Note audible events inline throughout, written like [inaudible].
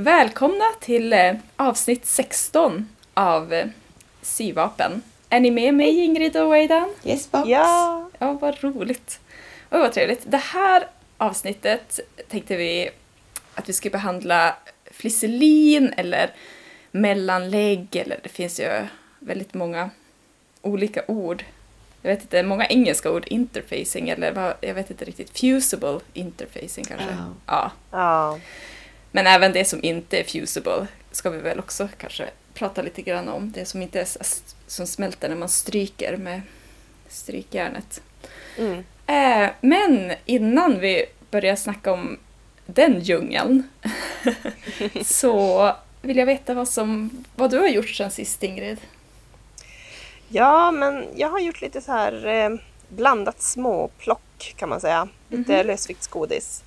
Välkomna till eh, avsnitt 16 av eh, Syvapen. Är ni med mig Ingrid och Weidan? Yes box. Ja, Ja, vad roligt. Oj, vad trevligt. Det här avsnittet tänkte vi att vi skulle behandla flisselin eller mellanlägg eller det finns ju väldigt många olika ord. Jag vet inte, många engelska ord, interfacing eller vad, jag vet inte riktigt, fusible interfacing kanske. Ja. ja. ja, Men även det som inte är fusible ska vi väl också kanske prata lite grann om. Det som inte är som smälter när man stryker med strykjärnet. mm. Eh, men innan vi börjar snacka om den djungeln [laughs] så vill jag veta vad, som, vad du har gjort sen sist Ingrid. ja, men jag har gjort lite så här eh, blandat småplock kan man säga. Lite lösviktsgodis.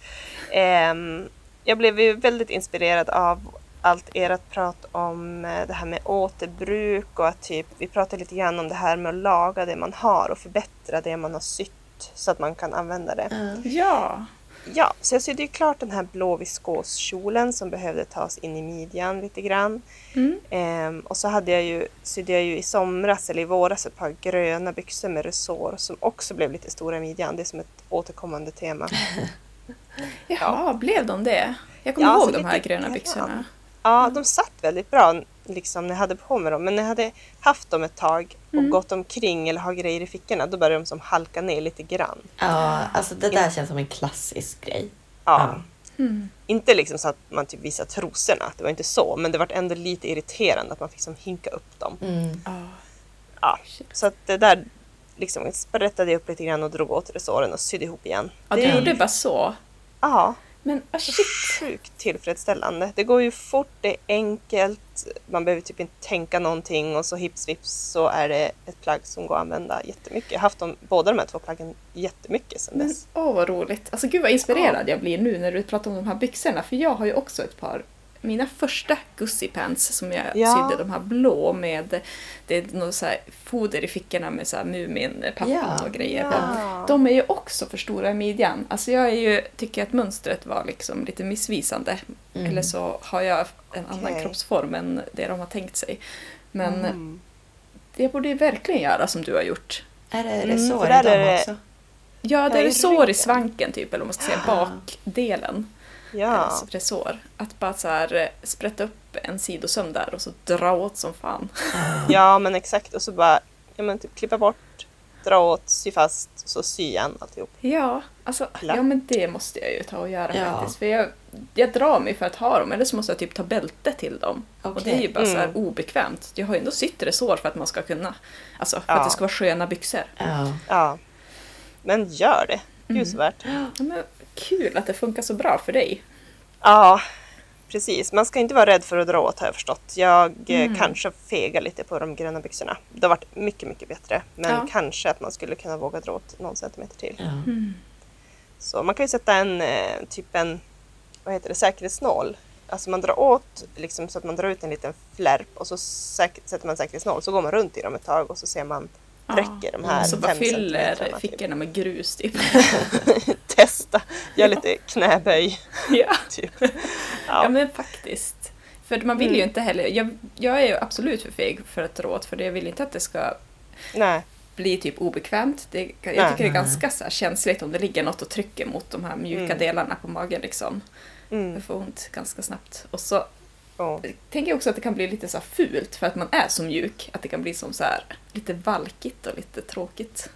Ehm, jag blev ju väldigt inspirerad av allt ert prat om eh, det här med återbruk och att typ, vi pratade lite grann om det här med att laga det man har och förbättra det man har sytt så att man kan använda det. Ja. Ja, Ja, så jag sydde ju klart den här blå viskoskjolen som behövde tas in i midjan lite grann. mm. Ehm, och så hade jag ju, sydde jag ju i somras eller i våras ett par gröna byxor med resår som också blev lite stora i midjan. Det är som ett återkommande tema. [laughs] Jaha, blev de det? Jag kommer Ja, ihåg så de här gröna grann. byxorna. Ja, de satt väldigt bra liksom, när jag hade på mig dem. Men när jag hade haft dem ett tag och Mm. gått omkring eller har grejer i fickorna då började de som halka ner lite grann. ja, alltså det där känns som en klassisk grej. Ja. Mm. Inte liksom så att man typ visar trosorna, det var inte så. Men det var ändå lite irriterande att man fick som hinka upp dem. Mm. Ja. Ja, så att det där liksom sprättade jag upp lite grann och drog åt resåren och sydde ihop igen. Ja, du Det- gjorde bara så. Ja, Men ah, shit. sjukt tillfredsställande. Det går ju fort, det är enkelt, man behöver typ inte tänka någonting och så hips vips så är det ett plagg som går att använda jättemycket. Jag har haft dem, båda de här två plaggen jättemycket sedan dess. åh vad roligt. Alltså gud vad inspirerad jag blir nu när du pratar om de här byxorna. För jag har ju också ett par, mina första Gussie Pants som jag Ja. sydde, de här blå med, det är något så foder i fickorna med så här Mumin-pappan Ja. och grejer. Ja. De är ju också för stora i midjan. Alltså jag är ju, tycker att mönstret var liksom lite missvisande. Mm. Eller så har jag en annan Okej. kroppsform än det de har tänkt sig. Men Mm. det borde ju verkligen göra som du har gjort. Är det Mm, resår för i dem också? Ja, det är resår i svanken typ, eller vad man ska säga, Ah. bakdelen. Ja, Alltså resår. Att bara så här eh, sprätta upp en sidosöm där och så dra åt som fan. [laughs] ja men exakt. Och så bara ja, men typ klippa bort, dra åt, sy fast, så sy igen alltihop. Ja, alltså, Lapp. ja men det måste jag ju ta och göra Ja. faktiskt. För jag, jag drar mig för att ha dem, eller så måste jag typ ta bälte till dem. Och det är ju bara så här Mm. obekvämt. Jag har ju ändå sytt resår för att man ska kunna, alltså för Ja. att det ska vara sköna byxor. Ja. Ja. Men gör det. Gud Mm. så värt. Ja, men kul att det funkar så bra för dig. Ja, precis. Man ska inte vara rädd för att dra åt har jag förstått. Jag eh, Mm. kanske fegar lite på de gröna byxorna. Det har varit mycket, mycket bättre. Men Ja. kanske att man skulle kunna våga dra åt någon centimeter till. Ja. Mm. Så man kan ju sätta en eh, typ en, vad heter det, säkerhetsnål. Alltså man drar åt liksom, så att man drar ut en liten flärp och så sätter man säkerhetsnål. Så går man runt i dem ett tag och så ser man. Räcker de här Så bara fyller typ. fickorna med grus typ. [laughs] Testa, gör lite knäböj. [laughs] ja. Typ. Ja Ja. men faktiskt. För man vill ju Mm. inte heller, jag, jag är ju absolut för feg för att dra åt för jag vill inte att det ska Nej, bli typ obekvämt. Det, jag Nej. tycker det är ganska så här känsligt om det ligger något och trycker mot de här mjuka Mm. delarna på magen liksom. mm. Jag får ont ganska snabbt. Och så ja. tänker jag också att det kan bli lite så här fult för att man är så mjuk. Att det kan bli som så här lite valkigt och lite tråkigt.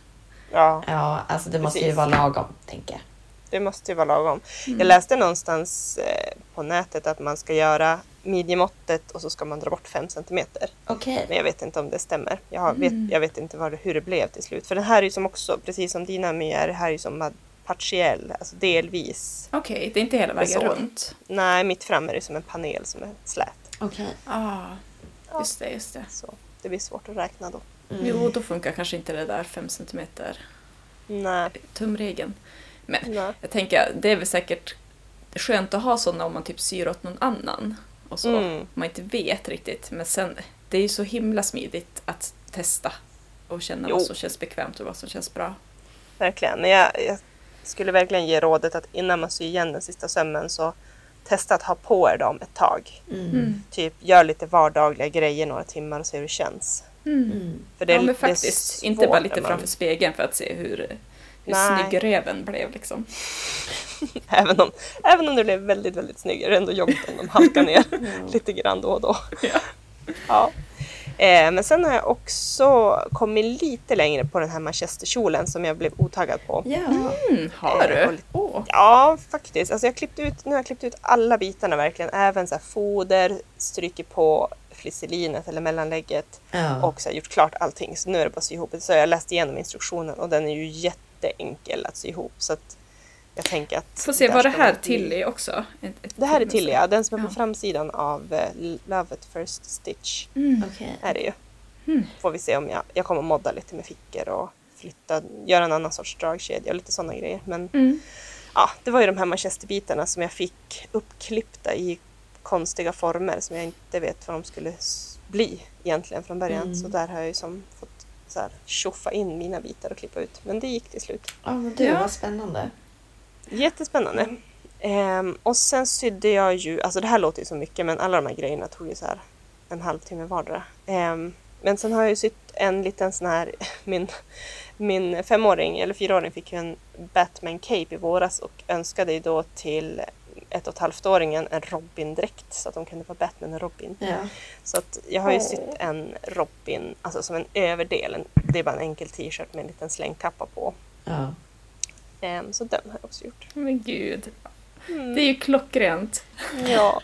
ja. ja, alltså det måste ju vara lagom, tänker jag. Det måste ju vara lagom. Mm. Jag läste någonstans eh, på nätet att man ska göra midjemåttet och så ska man dra bort 5 centimeter. Okej. Men jag vet inte om det stämmer. Jag, vet, Mm. jag vet inte det, hur det blev till slut. För den här är ju som också, precis som dina My är, det här är ju som partiell, alltså delvis. Okej, det är inte hela vägen runt. Nej, mitt fram är det som en panel som är slät. Okej. Ah, just det, just det. Så det blir svårt att räkna då. Mm. Jo, då funkar kanske inte det där 5 centimeter Nej, tumregeln. Men nej. jag tänker, det är väl säkert skönt att ha sådana om man typ syr åt någon annan. Och så. Mm. Man inte vet riktigt. Men sen, det är ju så himla smidigt att testa och känna Jo. vad som känns bekvämt och vad som känns bra. Verkligen. Jag, jag skulle verkligen ge rådet att innan man syr igen den sista sömmen så testa att ha på er dem ett tag. Mm. Typ gör lite vardagliga grejer några timmar och se hur det känns. Mm. För det, ja, men faktiskt. Inte bara lite man- framför spegeln för att se hur, hur Nej. snygg röven blev liksom. [laughs] Även om, även om du blev väldigt, väldigt snygg är det ändå jobbigt om de halkar ner [laughs] lite grann då och då. Ja. Ja. Eh, men sen har jag också kommit lite längre på den här manchesterkjolen som jag blev otaggad på. Ja. Mm, har Eh, du? och lite- Åh. Ja, faktiskt. Alltså jag har klippt ut, nu har jag klippt ut alla bitarna verkligen. Även så här foder, stryker på flisselinet eller mellanlägget Ja. och så här gjort klart allting. Så nu är det bara att sy ihop. Så jag har läst igenom instruktionen och den är ju jätteenkel att sy ihop. Så att jag tänker att... Får se, var det här Tilly också? Ett, ett Det här är till Tilly, ja. Den som är på Ja. framsidan av eh, Love at first stitch. Mm. Okej. Är det ju. Mm. Får vi se om jag, jag kommer modda lite med fickor och flytta, göra en annan sorts dragkedja och lite sådana grejer. Men Mm. ja, det var ju de här manchesterbitarna som jag fick uppklippta i konstiga former som jag inte vet vad de skulle bli egentligen från början. Mm. Så där har jag ju som fått så här, tjoffa in mina bitar och klippa ut. Men det gick till slut. Ja, men du, Ja. vad spännande. Jättespännande. Ehm, och sen sydde jag ju, alltså det här låter ju så mycket men alla de här grejerna tog ju så här en halvtimme vardera. Ehm, men sen har jag ju sytt en liten sån här, [laughs] min, min femåring eller fyraåring fick ju en Batman cape i våras och önskade ju då till ett och ett halvt-åringen en Robin-dräkt så att de kunde vara Batman och Robin. Ja. Så att jag har ju sytt en Robin, alltså som en överdel, en- det är bara en enkel t-shirt med en liten slängkappa på. Ja. Ehm, så den har jag också gjort. Men gud. Mm. Det är ju klockrent. Ja.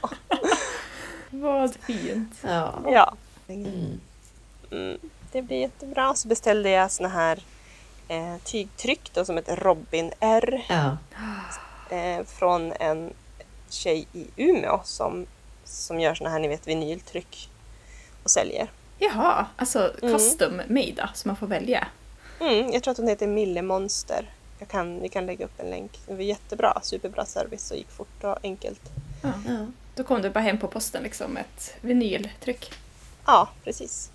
[laughs] Vad fint. Ja. Ja. Mm. Mm, det blir jättebra. Så beställde jag såna här eh, tygtryck då, som heter Robin R Ja. eh, från en tjej i Umeå som, som gör såna här ni vet, vinyltryck och säljer. Jaha, alltså Mm. custom made så man får välja. Mm, jag tror att hon heter Mille Monster. Jag kan, vi kan lägga upp en länk. Det var jättebra, superbra service och gick fort och enkelt. Ja. Ja. Då kom du bara hem på posten liksom ett vinyltryck. Ja, precis.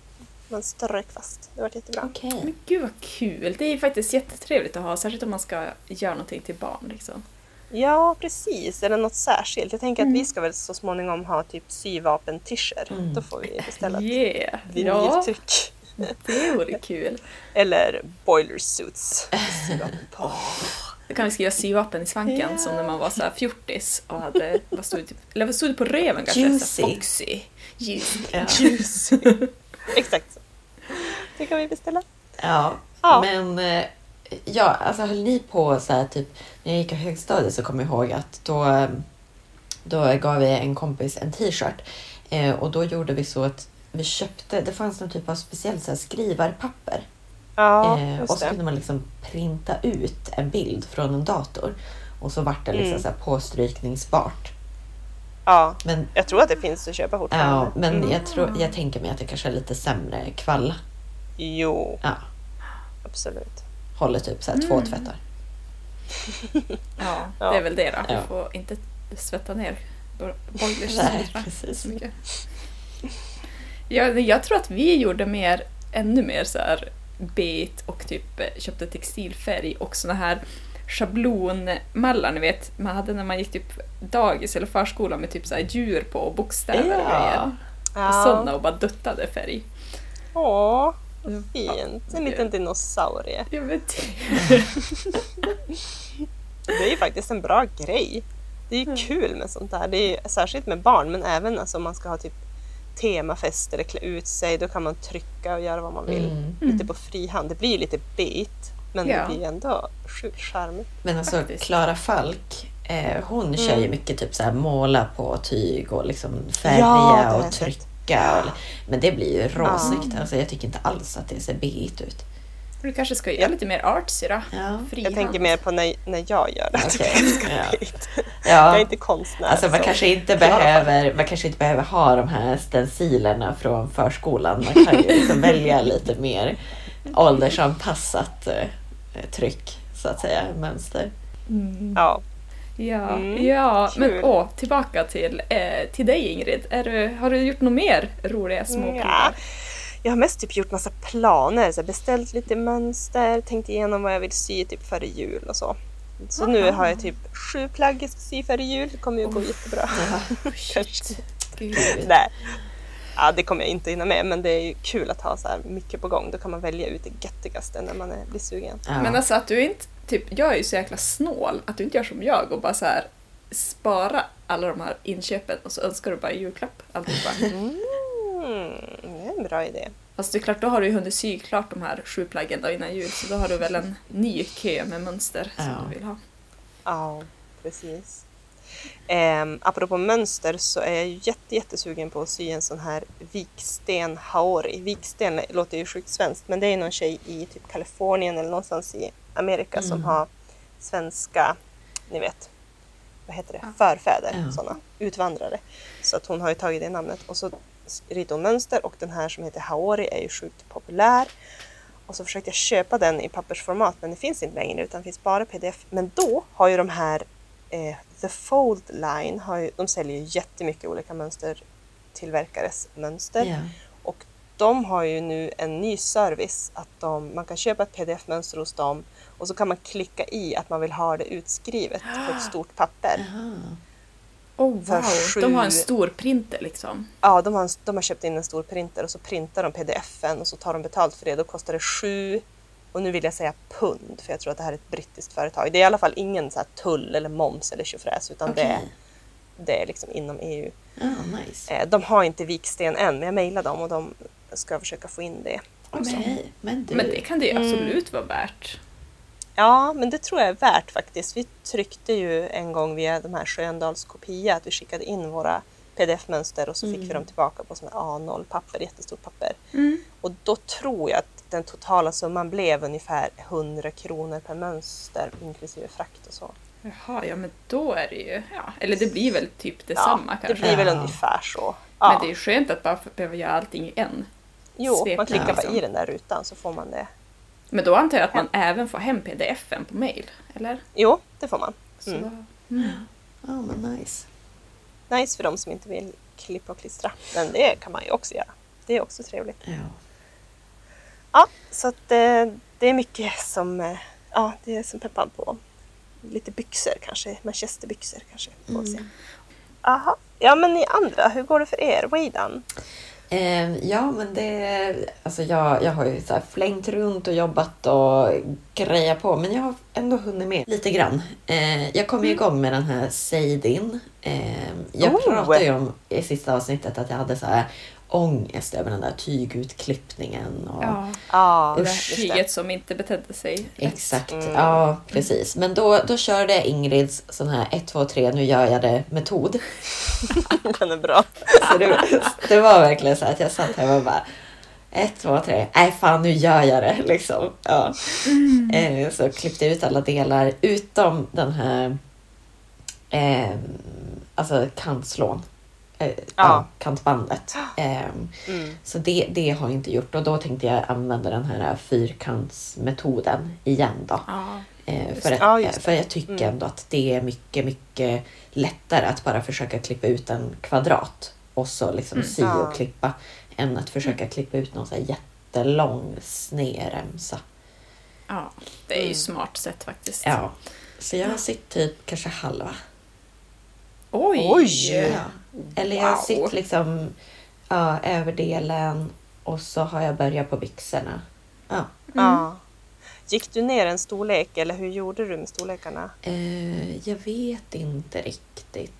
Man strök fast. Det var jättebra. Okej. Men gud vad kul! Det är ju faktiskt jättetrevligt att ha, särskilt om man ska göra någonting till barn. Liksom. Ja, precis. Eller något särskilt. Jag tänker Mm. att vi ska väl så småningom ha typ syvapen-t-shirts. Mm. Då får vi beställa ett Yeah! Ja, vinyltryck. Det vore kul. Eller boiler suits. Då kan vi skriva syvapen i svanken Ja. som när man var så här fjortis och hade, vad stod det, typ, eller vad stod det på röven kanske? Juicy. Foxy. Juicy. Ja. Exakt så. Det kan vi beställa. Ja. Ja. Men eh, ja, alltså höll ni på så här typ när jag gick i högstadiet så kommer jag ihåg att då, då gav vi en kompis en t-shirt eh, och då gjorde vi så att vi köpte, det fanns någon typ av speciellt så här skrivarpapper Ja, eh, och så kunde man liksom printa ut en bild från en dator och så vart det liksom Mm. så här påstrykningsbart. Ja, Men, jag tror att det finns att köpa fortfarande. ja, men Mm. jag, tror, jag tänker mig att det kanske är lite sämre kvalla. Jo, Ja, absolut. håller typ så här två Mm. tvättar. [laughs] Ja, [laughs] Ja. det är väl det då. Ja. Du får inte svetta ner bo- boilers [laughs] Nej, så precis. mycket. Ja, men jag tror att vi gjorde mer, ännu mer så här bet och typ eh, köpte textilfärg och såna här schablonmallar ni vet man hade när man gick typ dagis eller förskola med typ så djur på och bokstäver och grejer. Ja. Sådana och bara duttade färg. Åh, Ja. vad fint. En det- liten dinosaurie. Jag vet [laughs] Det är ju faktiskt en bra grej. Det är ju kul med sånt där. Det är särskilt med barn, men även alltså, om man ska ha typ temafest eller klä ut sig. Då kan man trycka och göra vad man vill. Mm. Lite på fri hand. Det blir ju lite bit, men Ja. det blir ändå sjukt charmigt. Men alltså Faktiskt. Klara Falk, eh, hon kör ju Mm. mycket typ så här måla på tyg och liksom färga Ja, och trycka. Och, men det blir ju råsnyggt. Alltså, jag tycker inte alls att det ser beigt ut. Du kanske ska göra Ja. lite mer artsy då? Ja. Jag tänker mer på när, när jag gör det. Ganska [laughs] ja. Jag är inte konstnär. Alltså man så- kanske, inte behöver, man kanske inte behöver ha de här stencilerna från förskolan. Man kan ju liksom välja lite mer åldersanpassat eh, tryck, så att säga, mönster. Mm. Ja. Ja, Mm, ja kul. men åh, tillbaka till, eh, till dig Ingrid. Är du, har du gjort något mer roliga små Ja. Jag har mest typ gjort massa planer, så beställt lite mönster, tänkt igenom vad jag vill sy typ före jul och så. Så nu har jag typ sju plagg jag ska sy före jul. Det kommer ju gå jättebra. [laughs] Gud. Nej. Ja, det kommer jag inte hinna med, men det är ju kul att ha så här mycket på gång. Då kan man välja ut det göttigaste när man är, blir sugen. Ja. Men alltså att du inte, typ, jag är ju så jäkla snål att du inte gör som jag och bara så här spara alla de här inköpen och så önskar du bara en julklapp alltihopa. Mm, en bra idé. Fast det är klart, då har du ju hunnit sy klart de här sju plaggen innan jul så då har du väl en ny kö med mönster som Ja. du vill ha. Ja, precis. Um, apropå mönster så är jag ju jätte, jättesugen på att sy en sån här viksten haori. Viksten låter ju sjukt svenskt men det är någon tjej i typ Kalifornien eller någonstans i Amerika som Mm. har svenska, ni vet, vad heter det, Ja. förfäder, Ja. sådana utvandrare. Så att hon har ju tagit det namnet och så ritar hon mönster och den här som heter haori är ju sjukt populär. Och så försökte jag köpa den i pappersformat men det finns inte längre utan det finns bara pdf. Men då har ju de här eh, The Fold Line, har ju, de säljer ju jättemycket olika mönstertillverkares mönster. Ja. Och de har ju nu en ny service att de, man kan köpa ett pdf-mönster hos dem och så kan man klicka i att man vill ha det utskrivet på ett [gasps] stort papper. Jaha. Oh wow, sju- de har en stor printer liksom. Ja, de har, en- de har köpt in en stor printer och så printar de pdf-en och så tar de betalt för det. Då kostar det sju, och nu vill jag säga pund, för jag tror att det här är ett brittiskt företag. Det är i alla fall ingen så här tull eller moms eller tjofräs, utan det, Okej. det är liksom inom EU. Ja, nice. Eh, De har inte viksten än, men jag mejlade dem och de ska försöka få in det. Okej, men du. Men det kan det ju Mm. absolut vara värt. Ja, men det tror jag är värt faktiskt. Vi tryckte ju en gång via de här Sköndals kopia att vi skickade in våra pdf-mönster och så fick vi dem tillbaka på sån här A0-papper, jättestort papper. Mm. Och då tror jag att den totala summan blev ungefär 100 kronor per mönster inklusive frakt och så. Jaha, ja men då är det ju, ja, eller det blir väl typ detsamma ja, det kanske. blir väl Ja. ungefär så. Ja. Men det är skönt att bara behöva göra allting i en. jo, svep man klickar bara liksom. i den där rutan så får man det. Men då antar jag att man även får hem pdf-en på mail, eller? Jo, det får man. Mm. mm. Ja, men nice. Nice för de som inte vill klippa och klistra. Men det kan man ju också göra. Det är också trevligt. Ja. Ja, så att eh, det är mycket som, eh, ja, det är som peppad på. Lite byxor kanske, manchesterbyxor kanske. Får vi se. Aha. Ja, men ni andra, hur går det för er? Waydan? Eh, ja, men det... Alltså jag, jag har ju så flängt runt och jobbat och grejat på, men jag har ändå hunnit med lite grann. Eh, jag kom ju igång med den här Seidin. Eh, jag Oh! pratade ju om i sista avsnittet att jag hade så här ångest över den där tygutklippningen. Och, Ja, Ja, tyget som inte betedde sig. Exakt, Mm. ja precis. Men då, då körde Ingrids sån här 1, 2, 3, nu gör jag det metod. [laughs] Den är bra. Så det, det var verkligen så att jag satt här och bara ett, två, tre. Nej fan nu gör jag det liksom. Ja. Eh, så klippte jag ut alla delar utom den här eh, alltså kantslån. Eh, ja. Kantbandet. [gasps] Eh, Mm. så det, det har jag inte gjort och då tänkte jag använda den här fyrkantsmetoden igen då. Ja. Eh, för, att, Ja, för jag tycker Mm. ändå att det är mycket, mycket lättare att bara försöka klippa ut en kvadrat och så liksom Mm. sy och klippa än att försöka klippa ut någon så här jättelång snedremsa. ja, det är ju Mm. smart sätt faktiskt. Ja. Så jag har sytt typ kanske halva. Oj! Oj! Ja. Eller jag har Wow. sytt liksom ja, överdelen och så har jag börjat på byxorna. Ja. Ja. Gick du ner en storlek eller hur gjorde du med storlekarna? Eh, jag vet inte riktigt.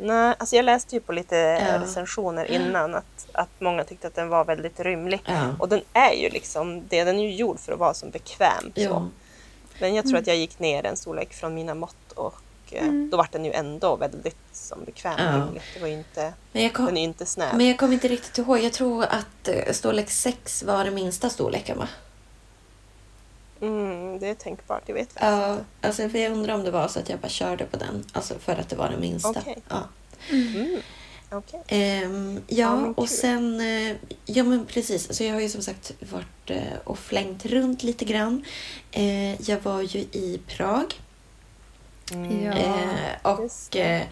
Nej, alltså jag läste ju på lite Ja. recensioner innan att, att många tyckte att den var väldigt rymlig. Ja. Och den är ju liksom det, den är ju gjord för att vara som bekväm. Så. Men jag tror att jag gick ner en storlek från mina mått och Mm. då var den ju ändå väldigt som bekväm. Ja. Det var ju inte, Men jag kom, den är ju inte snäv. Men jag kommer inte riktigt ihåg. Jag tror att eh, storlek 6 var den minsta storleken va? Mm, det är tänkbart, jag vet faktiskt Ja, alltså för jag undrar om det var så att jag bara körde på den. Alltså för att det var den minsta. Okej. Ja, Mm. Okej. Ehm, Ja, ja och sen... eh, Ja men precis. Så jag har ju som sagt varit eh, och flängt runt lite grann. Eh, jag var ju i Prag. Mm. Ja. Eh, och eh,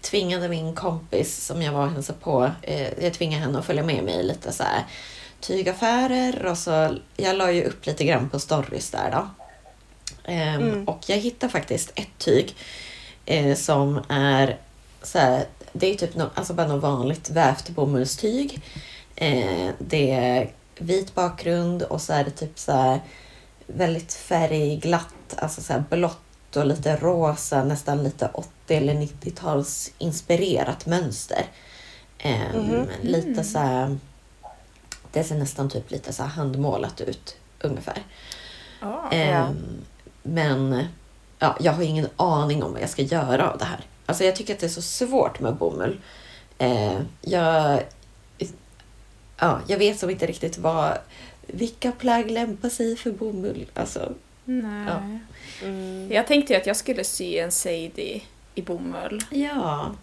tvingade min kompis som jag var och hälsade på, eh, jag tvingade henne att följa med mig i lite så här tygaffärer och så, jag la ju upp lite grann på stories där då. Ehm, Mm. Och jag hittade faktiskt ett tyg som är så här, det är typ no, alltså bara något vanligt vävt bomullstyg. Det är vit bakgrund och så är det typ så här väldigt färgglatt, alltså så här blått och lite rosa, nästan lite 80 eller 90-tals inspirerat mönster. Ehm, Mhm. Lite så här, det ser nästan typ lite så handmålat ut ungefär. Ja. Ehm, Men ja, jag har ingen aning om vad jag ska göra av det här. Alltså jag tycker att det är så svårt med bomull. Eh, jag, ja, jag vet som inte riktigt vad, vilka plagg lämpar sig för bomull. Alltså, Nej. Ja. Mm. Jag tänkte ju att jag skulle sy en Sadie i bomull. ja.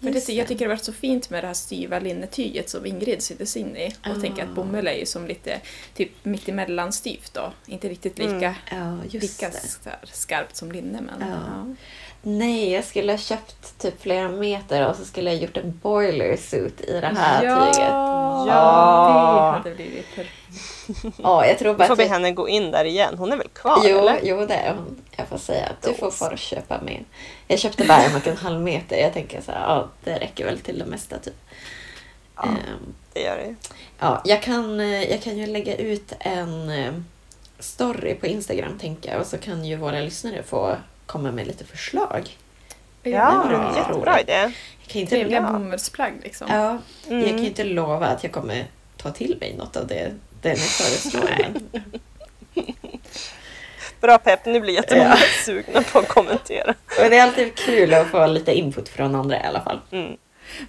För det, jag tycker det har varit så fint med det här styva linnetyget som Ingrid syddes in i. Och Ah. tänker att bomull är ju som lite typ mittemellan styvt då. Inte riktigt lika, Mm. Just lika skarpt som linne men Ja. ja. Nej, jag skulle ha köpt typ flera meter och så skulle jag gjort en boiler suit i det här tyget. Ja, Ja. det hade blivit perfekt. Ja, jag tror bara får att vi jag- henne gå in där igen. Hon är väl kvar Jo, eller? jo, det är hon. Jag får säga att du får fara och köpa mer. Jag köpte bara en och en halv meter. Jag tänker så här, ja, det räcker väl till det mesta typ. Ja. Ehm, Det gör det ju. ja, jag, kan, eh, jag kan ju lägga ut en eh, story på Instagram tänker jag och så kan ju våra lyssnare få komma med lite förslag. Ja, det jättebra idé. Jag kan inte, Trevliga Ja. bomullsplagg liksom. ja, jag kan ju Mm. inte lova att jag kommer ta till mig något av det, det ni föreslår. men, [laughs] Bra pepp, nu blir jättemånga Ja. sugna på att kommentera. men det är alltid kul att få lite input från andra i alla fall. Mm.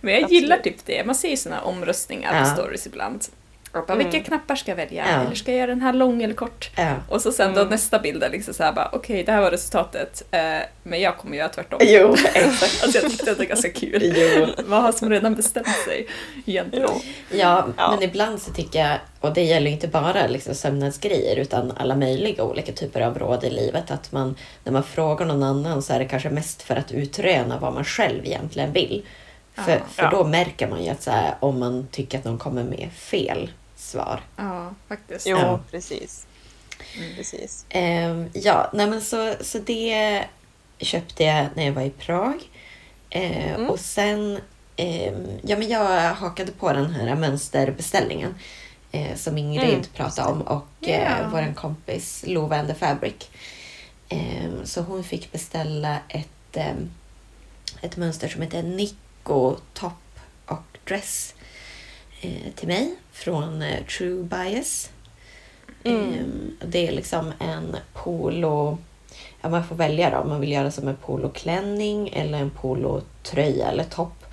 Men jag Absolut. gillar typ det. Man ser ju såna omröstningar Ja. på stories ibland. Och bara, Mm. Vilka knappar ska jag välja? Ja. Eller ska jag göra den här lång eller kort? Ja. Och så sen då Mm. nästa bild är liksom såhär bara, okej det här var resultatet, eh, men jag kommer göra tvärtom. Jo, exakt. [laughs] Alltså jag tyckte att det var ganska kul. [laughs] Jo. Man har som redan bestämt sig egentligen. Ja, Ja. men ibland så tycker jag, och det gäller inte bara liksom sömnadsgrejer utan alla möjliga olika typer av råd i livet, att man när man frågar någon annan så är det kanske mest för att utröna vad man själv egentligen vill. För, för Ja. då märker man ju att så här, om man tycker att någon kommer med fel svar. Ja, faktiskt. Jo, Ja. precis. Mm. precis. Ehm, ja, nej men så, så det köpte jag när jag var i Prag. Eh, Mm. Och sen, ehm, ja men jag hakade på den här mönsterbeställningen eh, som Ingrid Mm, pratade om och Ja. eh, vår kompis Lova and the Fabric. Ehm, så hon fick beställa ett, ett mönster som heter Nico Top och Dress eh, till mig från eh, True Bias. Mm. Ehm, Det är liksom en polo... Ja, man får välja då om man vill göra som en poloklänning eller en polotröja eller topp.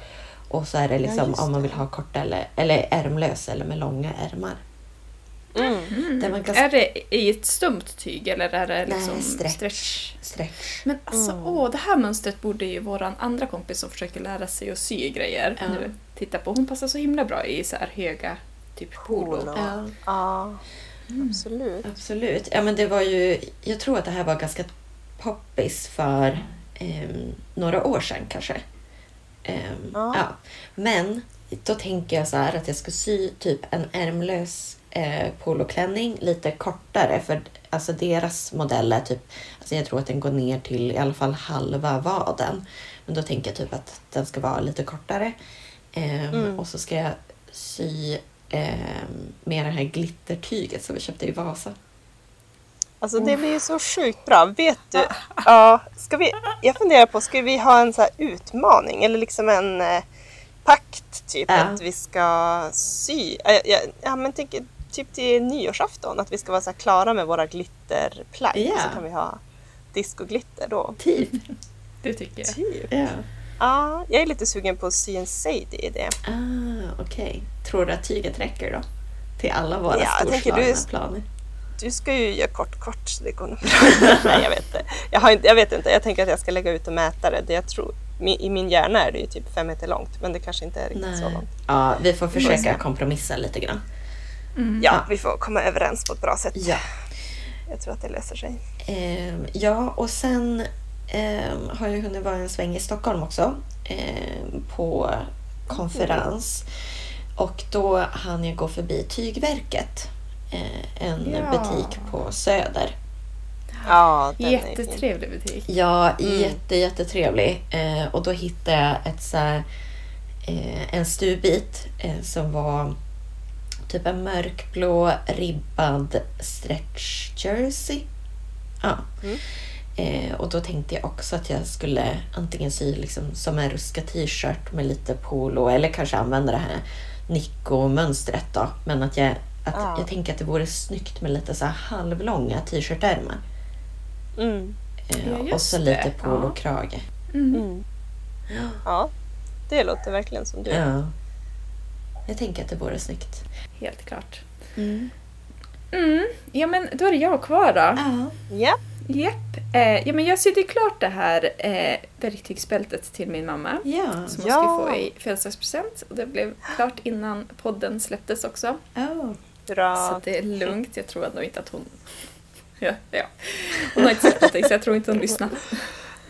Och så är det liksom just om man vill ha kort eller, eller ärmlös eller med långa ärmar. Mm. Kan Är det i ett stumt tyg eller är det liksom Nej, stretch. stretch? stretch. Men alltså, Mm. åh, det här mönstret borde ju våran andra kompis som försöker lära sig att sy grejer Ja. nu titta på. Hon passar så himla bra i så här höga, typ polo. Polo. Ja, Ja, Mm. absolut. absolut. Ja, men det var ju, jag tror att det här var ganska poppis för ehm, några år sedan kanske. Ehm, Ja. ja. Men då tänker jag så här att jag ska sy typ en ärmlös eh, poloklänning lite kortare för alltså deras modell är typ, alltså jag tror att den går ner till i alla fall halva vaden. Men då tänker jag typ att den ska vara lite kortare. Ehm, Mm. Och så ska jag sy med det här glittertyget som vi köpte i Vasa. Alltså det blir ju så sjukt bra. Vet du? Ja, ska vi, jag funderar på, ska vi ha en så här utmaning eller liksom en eh, pakt typ Ja. att vi ska sy? Ja, ja, ja men tänk, typ till nyårsafton att vi ska vara så här klara med våra glitterplagg. Ja. Så kan vi ha discoglitter då. Typ. Det tycker jag. Typ. Ja. Ja, jag är lite sugen på att sy en Sadie i det. Ah, okej. Tror du att tyget räcker då? Till alla våra Ja, storslagna du- planer? Du ska ju göra kort kort så det går nog bra. [laughs] Nej, jag vet inte. Jag, har inte. jag vet inte. Jag tänker att jag ska lägga ut och mäta det. det jag tror, I min hjärna är det ju typ fem meter långt, men det kanske inte är riktigt så långt. Ja, vi får försöka kompromissa lite grann. Mm. Ja, vi får komma överens på ett bra sätt. Ja. Jag tror att det löser sig. Ehm, ja, och sen ehm, har jag hunnit vara en sväng i Stockholm också ehm, på konferens. Och då hann jag gå förbi Tygverket, eh, en Ja. butik på Söder. Ja. Jättetrevlig butik. Ja, Mm. jätte, jättetrevlig. Eh, och då hittade jag ett så här, eh, en stubbit eh, som var typ en mörkblå ribbad stretch jersey. Ja. Mm. Eh, och då tänkte jag också att jag skulle antingen sy liksom som en ruska t-shirt med lite polo eller kanske använda det här Nico-mönstret då. Men att jag, att Ja. jag tänker att det vore snyggt med lite så här halvlånga t-shirtärmar. Mm. Eh, Ja, och så lite det. polokrage. Mm. Mm. Ja, det låter verkligen som du. Ja. Jag tänker att det vore snyggt. Helt klart. Mm. Mm. Ja, men då är det jag kvar då. Ja. Ja. Japp. Eh, ja, men jag sydde klart det här eh, verktygsbältet till min mamma. Ja. Som hon Ja. skulle få i födelsedagspresent. Och det blev klart innan podden släpptes också. Oh. Bra. Så det är lugnt. Jag tror nog inte att hon... [laughs] Ja, ja. Hon har inte sagt någonting så jag tror inte hon lyssnar.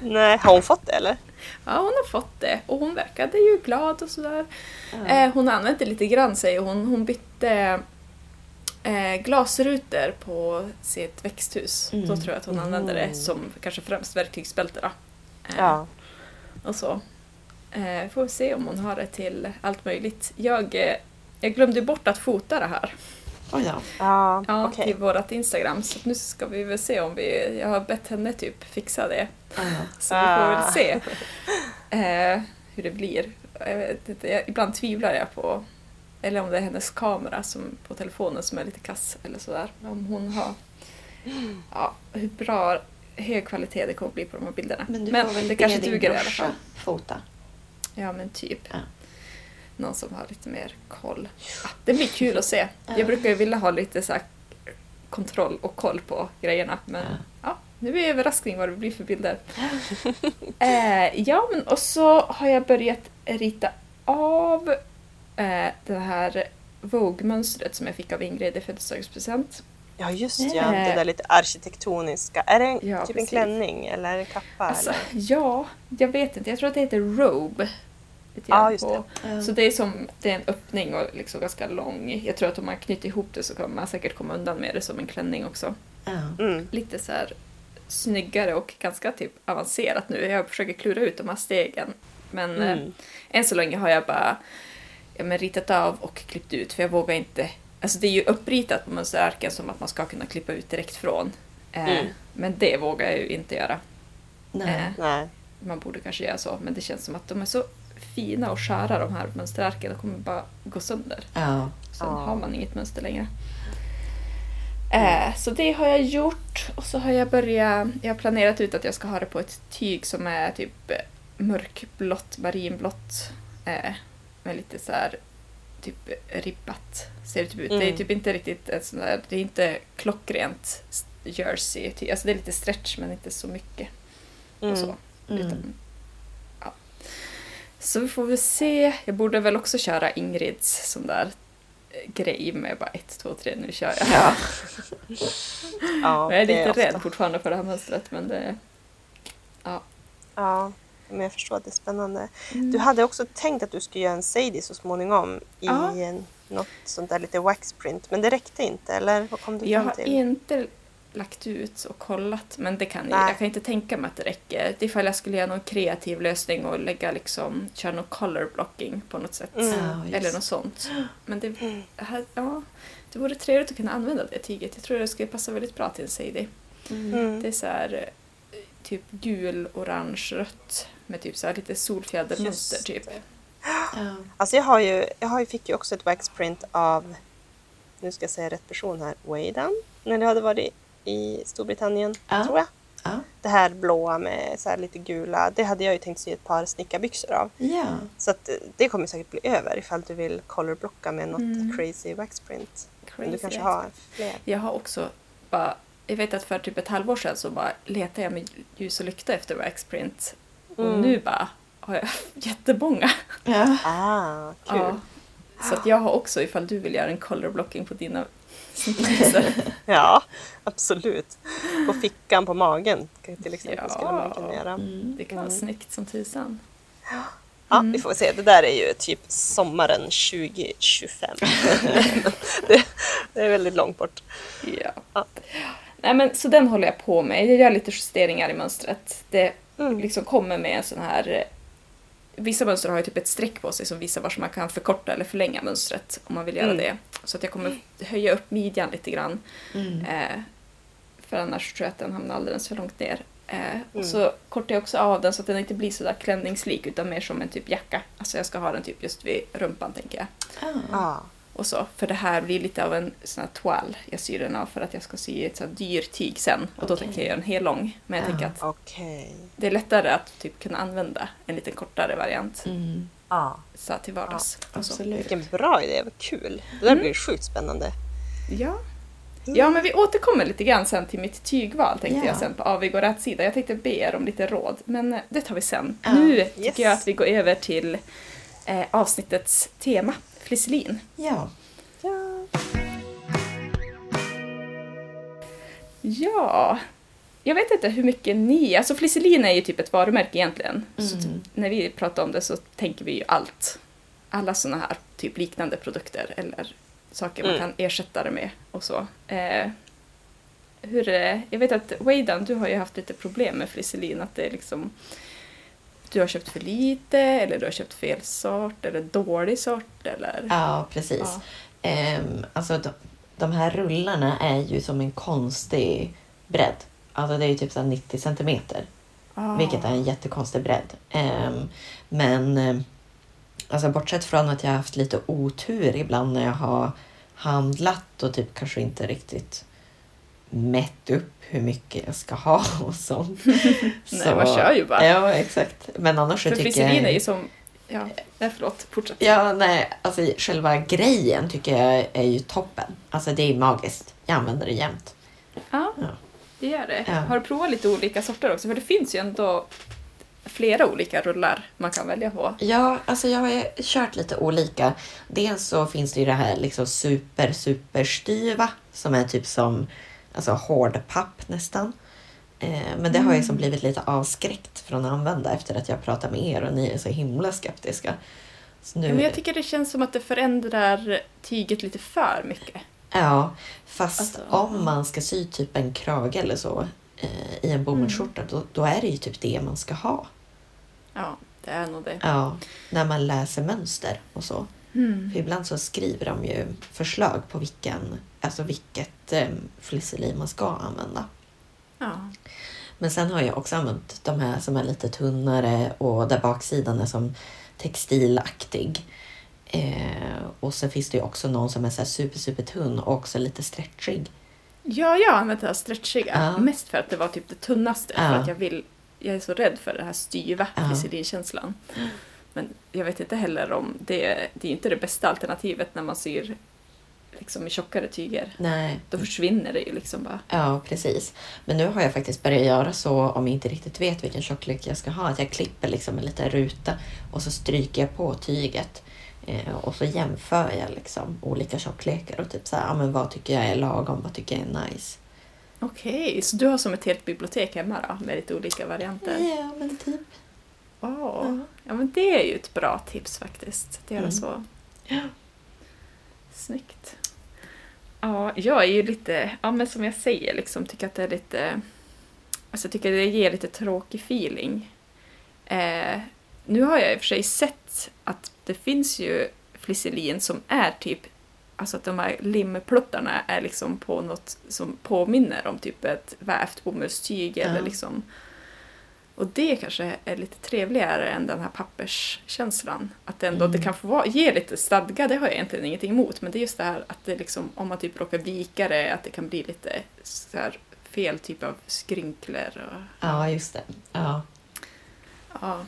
Nej, har hon fått det eller? Ja, hon har fått det. Och hon verkade ju glad och sådär. Ja. Eh, hon använt det lite grann säger hon. Hon bytte eh, glasrutor på sitt växthus. Mm. Då tror jag att hon använde det Mm. som kanske främst verktygsbälte. Eh, Ja. Och så. Eh, får vi se om hon har det till allt möjligt. Jag, eh, jag glömde bort att fota det här. Då. Ja, Ja, okej. till vårt Instagram. Så nu ska vi väl se om vi... Jag har bett henne typ fixa det. Ja. Så vi får väl Ah. se [laughs] eh, hur det blir. Jag vet inte, jag, ibland tvivlar jag på... Eller om det är hennes kamera som, på telefonen som är lite kass eller sådär. Om hon har... Ja, hur bra, hög kvalitet det kommer bli på de här bilderna. Men du får väl det kanske duger i alla fall. fota. Ja, men typ. Ja. Någon som har lite mer koll. Ah, det blir kul att se. Ja. Jag brukar ju vilja ha lite så kontroll och koll på grejerna. Men Ja. ja, nu är det överraskning vad det blir för bilder. eh, ja, men och så har jag börjat rita av eh, det här Vogue-mönstret som jag fick av Ingrid i födelsedagspresent. Ja, just Eh. ja. Det där lite arkitektoniska. Är det en, Ja, typ en precis. klänning eller en kappa? Alltså, eller? ja, jag vet inte. Jag tror att det heter Robe. Ja, på- Ja. Så det är som det är en öppning och liksom ganska lång. Jag tror att om man knyter ihop det så kommer man säkert komma undan med det som en klänning också. Mm. Lite så här snyggare och ganska typ avancerat nu. Jag försöker klura ut de här stegen. Men eh, Mm. än så länge har jag bara ja, men ritat av och klippt ut för jag vågar inte. Alltså det är ju uppritat på mönsterarken som att man ska kunna klippa ut direkt från. Eh, Mm. Men det vågar jag ju inte göra. Nej. Eh, Nej. man borde kanske göra så, men det känns som att de är så fina och sköra de här mönsterarken. De kommer bara gå sönder. Ja. Sen Ja. har man inget mönster längre. Eh, så det har jag gjort och så har jag börjat, jag har planerat ut att jag ska ha det på ett tyg som är typ eh, mörkblått, marinblått eh, med lite så här typ ribbat ser det typ ut. Det är Mm. typ inte riktigt ett sånt där, det är inte klockrent jersey, alltså det är lite stretch men inte så mycket och så. Mm. Utan, ja. Så vi får väl se. Jag borde väl också köra Ingrids sån där eh, grej med bara ett, två, tre, nu kör jag. Ja. [laughs] Ja, jag är lite ofta. rädd fortfarande för det här mönstret men det... Ja, men jag förstår att det är spännande. Mm. Du hade också tänkt att du skulle göra en Sadie så småningom i Ja. en, något sånt där lite waxprint, men det räckte inte, eller vad kom du Jag fram har till? inte lagt ut och kollat men det kan jag, jag kan inte tänka mig att det räcker. Det är ifall jag skulle göra någon kreativ lösning och lägga liksom, köra någon color blocking på något sätt. Mm. Ja, just. Eller något sånt. Men det, Mm. här, ja, det vore trevligt att kunna använda det tyget. Jag tror det skulle passa väldigt bra till en Sadie. Mm. Mm. Det är så här typ gul, orange, rött med typ så här lite solfjädermönster typ. Ja. Alltså jag, har ju, jag har ju, fick ju också ett waxprint av, nu ska jag säga rätt person här, Waydan, när det hade varit i Storbritannien, Ja. tror jag. Ja. Det här blåa med så här lite gula, det hade jag ju tänkt sy ett par snickarbyxor av. Ja. Så att det kommer säkert bli över ifall du vill colorblocka med något Mm. crazy waxprint. Men du Crazy, kanske har fler? Jag har också bara, jag vet att för typ ett halvår sedan så bara letade jag med ljus och lykta efter waxprint. Och Mm. nu bara har jag jättemånga. Ja. Ah, kul. Ja. Så att jag har också ifall du vill göra en color blocking på dina. [laughs] Ja, absolut. På fickan på magen till exempel Ja. skulle man kunna göra. Mm. Det kan vara Mm. snyggt som tusan. Ja, Mm. vi får se. Det där är ju typ sommaren 2025. [laughs] det, det är väldigt långt bort. Ja. Ja. Nej, men, så den håller jag på med. Jag gör lite justeringar i mönstret. Det Mm. liksom kommer med en sån här... eh, Vissa mönster har ju typ ett streck på sig som visar var man kan förkorta eller förlänga mönstret om man vill göra Mm. det. Så att jag kommer höja upp midjan lite grann. Mm. Eh, för annars tror jag att den hamnar alldeles för långt ner. Eh, Mm. och så kortar jag också av den så att den inte blir sådär klänningslik utan mer som en typ jacka. Alltså jag ska ha den typ just vid rumpan tänker jag. Ah. Ja. Och så. För det här blir lite av en sån här toal jag syr den av för att jag ska sy ett så här dyr tyg sen. Och då Okej. tänker jag göra en hel lång. Men jag Ja. tänker att Okej. det är lättare att typ kunna använda en lite kortare variant Mm. Ja. så här till vardags. och så. Absolut. Vilken bra idé, vad kul. Det där Mm. blir sjukt spännande. Ja. ja, men vi återkommer lite grann sen till mitt tygval tänkte Ja. jag sen på avig och rätt sida. Jag tänkte be er om lite råd, men eh, det tar vi sen. Ja. Nu tycker Yes. jag att vi går över till eh, avsnittets tema, flisselin. Ja. Ja. Ja, jag vet inte hur mycket ni... Alltså flisselin är ju typ ett varumärke egentligen. Så Mm. typ, när vi pratar om det så tänker vi ju allt. Alla såna här typ liknande produkter eller saker man Mm. kan ersätta det med och så. Eh, hur är det? Jag vet att Weidan, du har ju haft lite problem med flisselin. Att det är liksom... Du har köpt för lite eller du har köpt fel sort eller dålig sort eller... ja, precis. Ja. Ehm, alltså de, de här rullarna är ju som en konstig bredd. Alltså det är ju typ så här 90 centimeter. Ah. Vilket är en jättekonstig bredd. Ehm, men ehm, alltså bortsett från att jag har haft lite otur ibland när jag har handlat och typ kanske inte riktigt mätt upp hur mycket jag ska ha [laughs] och sånt. [laughs] Nej, man kör ju bara. Ja, exakt. Men annars så För tycker flisselin är jag... ju som... Ja, nej, förlåt. Fortsätt. Ja, nej, alltså själva grejen tycker jag är ju toppen. Alltså det är magiskt. Jag använder det jämt. Ja, Ja. det gör det. Ja. Har du provat lite olika sorter också? För det finns ju ändå flera olika rullar man kan välja på. Ja, alltså jag har kört lite olika. Dels så finns det ju det här liksom super, super styva som är typ som alltså hårdpapp nästan. Eh, men det har jag som blivit lite avskräckt från att använda efter att jag pratar med er och ni är så himla skeptiska. Så nu, men jag tycker det känns som att det förändrar tyget lite för mycket. Ja, fast Alltså, om man ska sy typ en krage eller så eh, i en bomullsskjorta, då, då är det ju typ det man ska ha. Ja, det är nog det. Ja, när man läser mönster och så. Mm. För ibland så skriver de ju förslag på vilken, alltså vilket eh, flisselin man ska använda. Ja. Men sen har jag också använt de här som är lite tunnare och där baksidan är som textilaktig. Eh, och sen finns det ju också någon som är så super, super tunn och också lite stretchig. ja, jag har använt det här stretchiga. Ja. Mest för att det var typ det tunnaste. För Ja. att jag vill... Jag är så rädd för den här styva Ja. flisselinkänslan. Men jag vet inte heller om det... Det är inte det bästa alternativet när man syr liksom i tjockare tyger. Nej, Då försvinner det ju liksom bara. Ja, precis. Men nu har jag faktiskt börjat göra så om jag inte riktigt vet vilken tjocklek jag ska ha. Att jag klipper liksom en liten ruta och så stryker jag på tyget. Eh, och så jämför jag liksom olika tjocklekar och typ så här, ja, men vad tycker jag är lagom, vad tycker jag är nice. Okej, så du har som ett helt bibliotek hemma då med lite olika varianter? Ja, men typ. Åh, Ja, men det är ju ett bra tips faktiskt. Att göra Mm. så. Ja. Snyggt. Ja, jag är ju lite, ja men som jag säger, liksom tycker att det är lite, alltså jag tycker det ger lite tråkig feeling. Eh, nu har jag i och för sig sett att det finns ju flisselin som är typ, alltså att de här limplottarna är liksom på något som påminner om typ ett vävt bomullstyg Ja. eller liksom och det kanske är lite trevligare än den här papperskänslan. Att ändå Mm. det kan få vara, ge lite stadga, det har jag egentligen ingenting emot. Men det är just det här att det liksom, om man typ råkar vika det, att det kan bli lite så här fel typ av skrynklor. Och, Ja, just det. Ja. ja.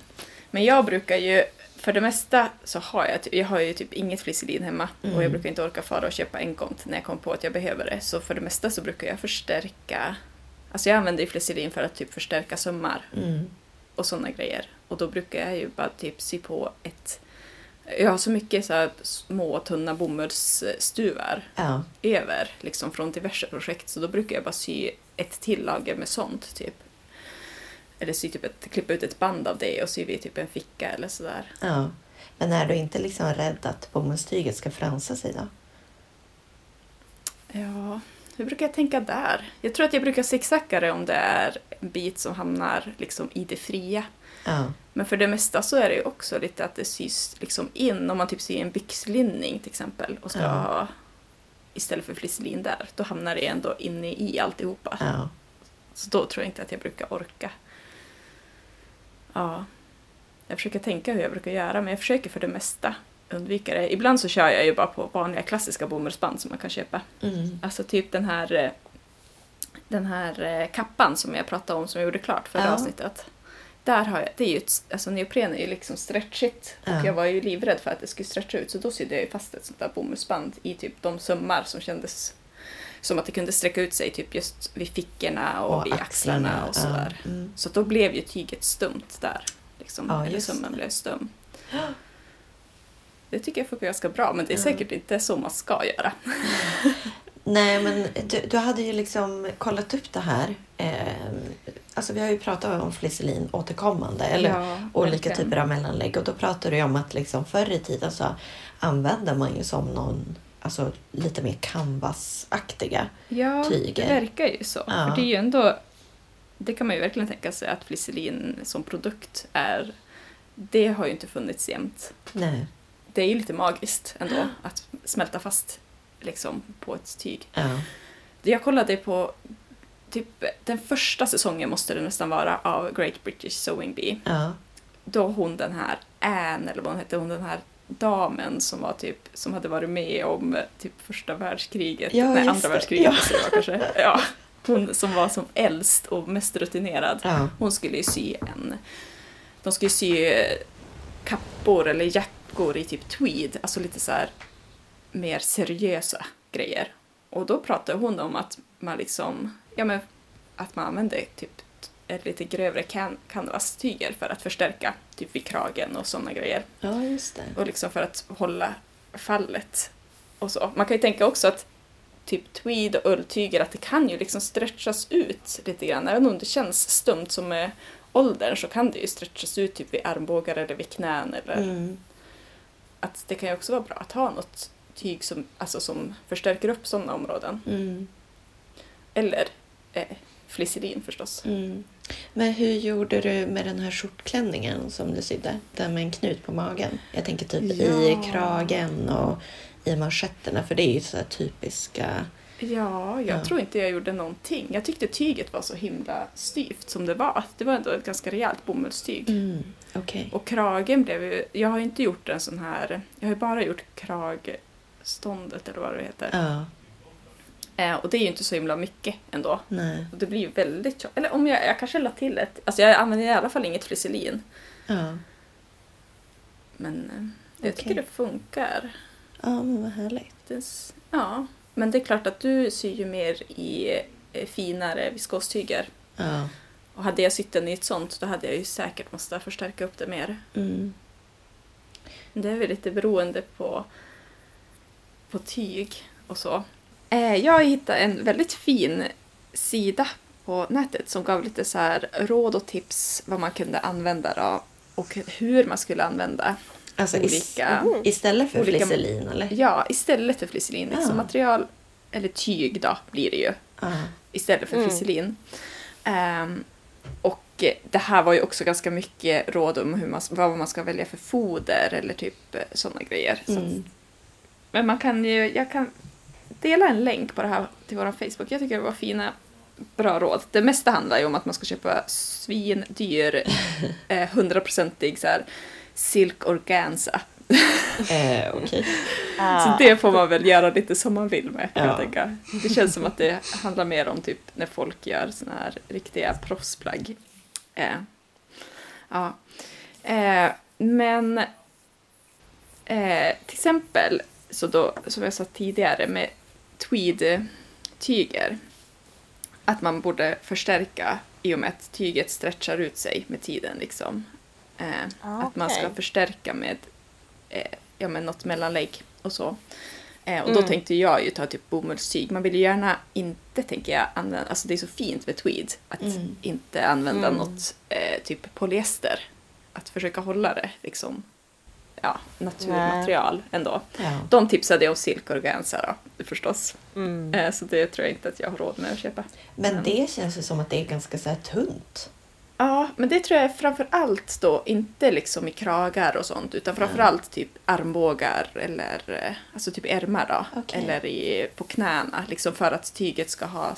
Men jag brukar ju, för det mesta så har jag, jag har ju typ inget flisselin hemma. Och Mm. jag brukar inte orka fara och köpa enkont när jag kommer på att jag behöver det. Så för det mesta så brukar jag förstärka, alltså jag använder ju flisselin för att typ förstärka sömmar. Mm. och sådana grejer. Och då brukar jag ju bara typ sy på ett... Jag har så mycket så här små tunna bomullsstuvar Ja. över liksom från diverse projekt så då brukar jag bara sy ett till lager med sånt typ. Eller sy typ ett, klippa ut ett band av det och sy vid typ en ficka eller sådär. ja. Men är du inte liksom rädd att bomullstyget ska fransa sig då? Ja, hur brukar jag tänka där? Jag tror att jag brukar zigzacka det om det är en bit som hamnar liksom i det fria. Ja. Men för det mesta så är det ju också lite att det sys liksom in. Om man typ syr en byxlinning till exempel och ska Ja. ha istället för flisselin där, då hamnar det ändå inne i alltihopa. ja. Så då tror jag inte att jag brukar orka. Ja. Jag försöker tänka hur jag brukar göra, men jag försöker för det mesta undvika det. Ibland så kör jag ju bara på vanliga klassiska bomullsband som man kan köpa. Mm. Alltså typ den här, eh, den här eh, kappan som jag pratade om som jag gjorde klart förra Ja. avsnittet. Där har jag, det är ju ett, alltså neopren är ju liksom stretchigt Ja. och jag var ju livrädd för att det skulle stretcha ut så då sydde jag ju fast ett sånt där bomullsband i typ de sömmar som kändes som att det kunde sträcka ut sig typ just vid fickorna och, vid axlarna och sådär. Ja. Mm. Så då blev ju tyget stumt där. Liksom, Ja, eller sömmen blev stum. [gasps] Det tycker jag funkar ganska bra, men det är Ja. säkert inte så man ska göra. [laughs] Nej, men du, du hade ju liksom kollat upp det här. Eh, alltså vi har ju pratat om flisselin återkommande, eller Ja, olika verkligen. typer av mellanlägg. Och då pratade du om att liksom förr i tiden så använde man ju som någon, alltså lite mer canvasaktiga. Ja, tyger. det verkar ju så. Ja. För det är ju ändå... Det kan man ju verkligen tänka sig att flisselin som produkt är... Det har ju inte funnits jämt. Nej. Det är ju lite magiskt ändå att smälta fast liksom, på ett tyg. Ja. Jag kollade på typ den första säsongen måste det nästan vara av Great British Sewing Bee. Ja. Då hon den här Anne, eller vad hon hette, hon den här damen som var typ, som hade varit med om typ första världskriget, Ja, nej andra det. världskriget Ja. det vara kanske. Ja, hon som var som äldst och mest rutinerad. Ja. Hon skulle ju sy en, de skulle sy kappor eller jackor i typ tweed, alltså lite så här mer seriösa grejer. Och då pratade hon om att man liksom, ja men att man använde typ ett lite grövre can- canvas-tyger för att förstärka typ vid kragen och sådana grejer. ja, just det. Och liksom för att hålla fallet och så. Man kan ju tänka också att typ tweed och ulltyger, att det kan ju liksom stretchas ut lite grann. Även om det känns stumt som med åldern så kan det ju stretchas ut typ vid armbågar eller vid knän. Eller Mm. Att det kan ju också vara bra att ha något tyg som, alltså som förstärker upp sådana områden. Mm. Eller eh, flisselin förstås. Mm. Men hur gjorde du med den här skjortklänningen som du sydde? Den med en knut på magen. Jag tänker typ i Ja. kragen och i manschetterna för det är ju så typiska... Ja, jag Ja. tror inte jag gjorde någonting. Jag tyckte tyget var så himla styvt som det var. Det var ändå ett ganska rejält bomullstyg. Mm. Okej. Och kragen blev ju... Jag har inte gjort en sån här... Jag har ju bara gjort kragståndet eller vad det heter. Ja, Eh, och det är ju inte så himla mycket ändå. nej. Och det blir ju väldigt tjockt. Eller om jag, jag kanske la till ett... Alltså jag använder i alla fall inget flisselin. Ja. Men eh, jag tycker Okej. det funkar. ja, men vad härligt. Det, ja, men det är klart att du syr ju mer i eh, finare viskostyger. Ja. Och hade jag sytt den i ett sånt då hade jag ju säkert måste förstärka upp det mer. Mm. Det är väl lite beroende på, på tyg och så. Eh, jag hittade en väldigt fin sida på nätet som gav lite så här råd och tips vad man kunde använda då och hur man skulle använda Alltså is- olika... istället för Olika- flisselin eller? Ja, istället för flisselin. Liksom Ja. material, eller tyg då blir det ju. Ja. istället för Mm. flisselin. Ehm, och eh, det här var ju också ganska mycket råd om hur man, vad man ska välja för foder eller typ sådana grejer. Så att, Mm. men man kan ju, jag kan dela en länk på det här till vår Facebook. Jag tycker det var fina, bra råd. Det mesta handlar ju om att man ska köpa svindyr, [laughs] eh, hundraprocentig så här silk organza. Eh, Okej. [laughs] Så det får man väl göra lite som man vill med kan Ja. jag tänka. Det känns som att det handlar mer om typ när folk gör såna här riktiga proffsplagg. Eh, ja. Eh, men eh, till exempel, så då, som jag sa tidigare med tweed-tyger, att man borde förstärka i och med att tyget stretchar ut sig med tiden. Liksom. Eh, Ah, Att man ska förstärka med, eh, ja, med något mellanlägg och så. Eh, och då Mm. tänkte jag ju ta typ bomullstyg. Man vill ju gärna inte, tänker jag, använda, alltså det är så fint med tweed, att Mm. inte använda Mm. något eh, typ polyester. Att försöka hålla det liksom ja, naturmaterial ändå. Ja. De tipsade om silkorganza då, förstås. Mm. Eh, Så det tror jag inte att jag har råd med att köpa. Men det känns ju som att det är ganska så här tunt. Ja, men det tror jag är framför allt då inte liksom i kragar och sånt utan framför allt typ armbågar eller eh, alltså typ ärmar då. Okej. Eller i, på knäna liksom för att tyget ska ha,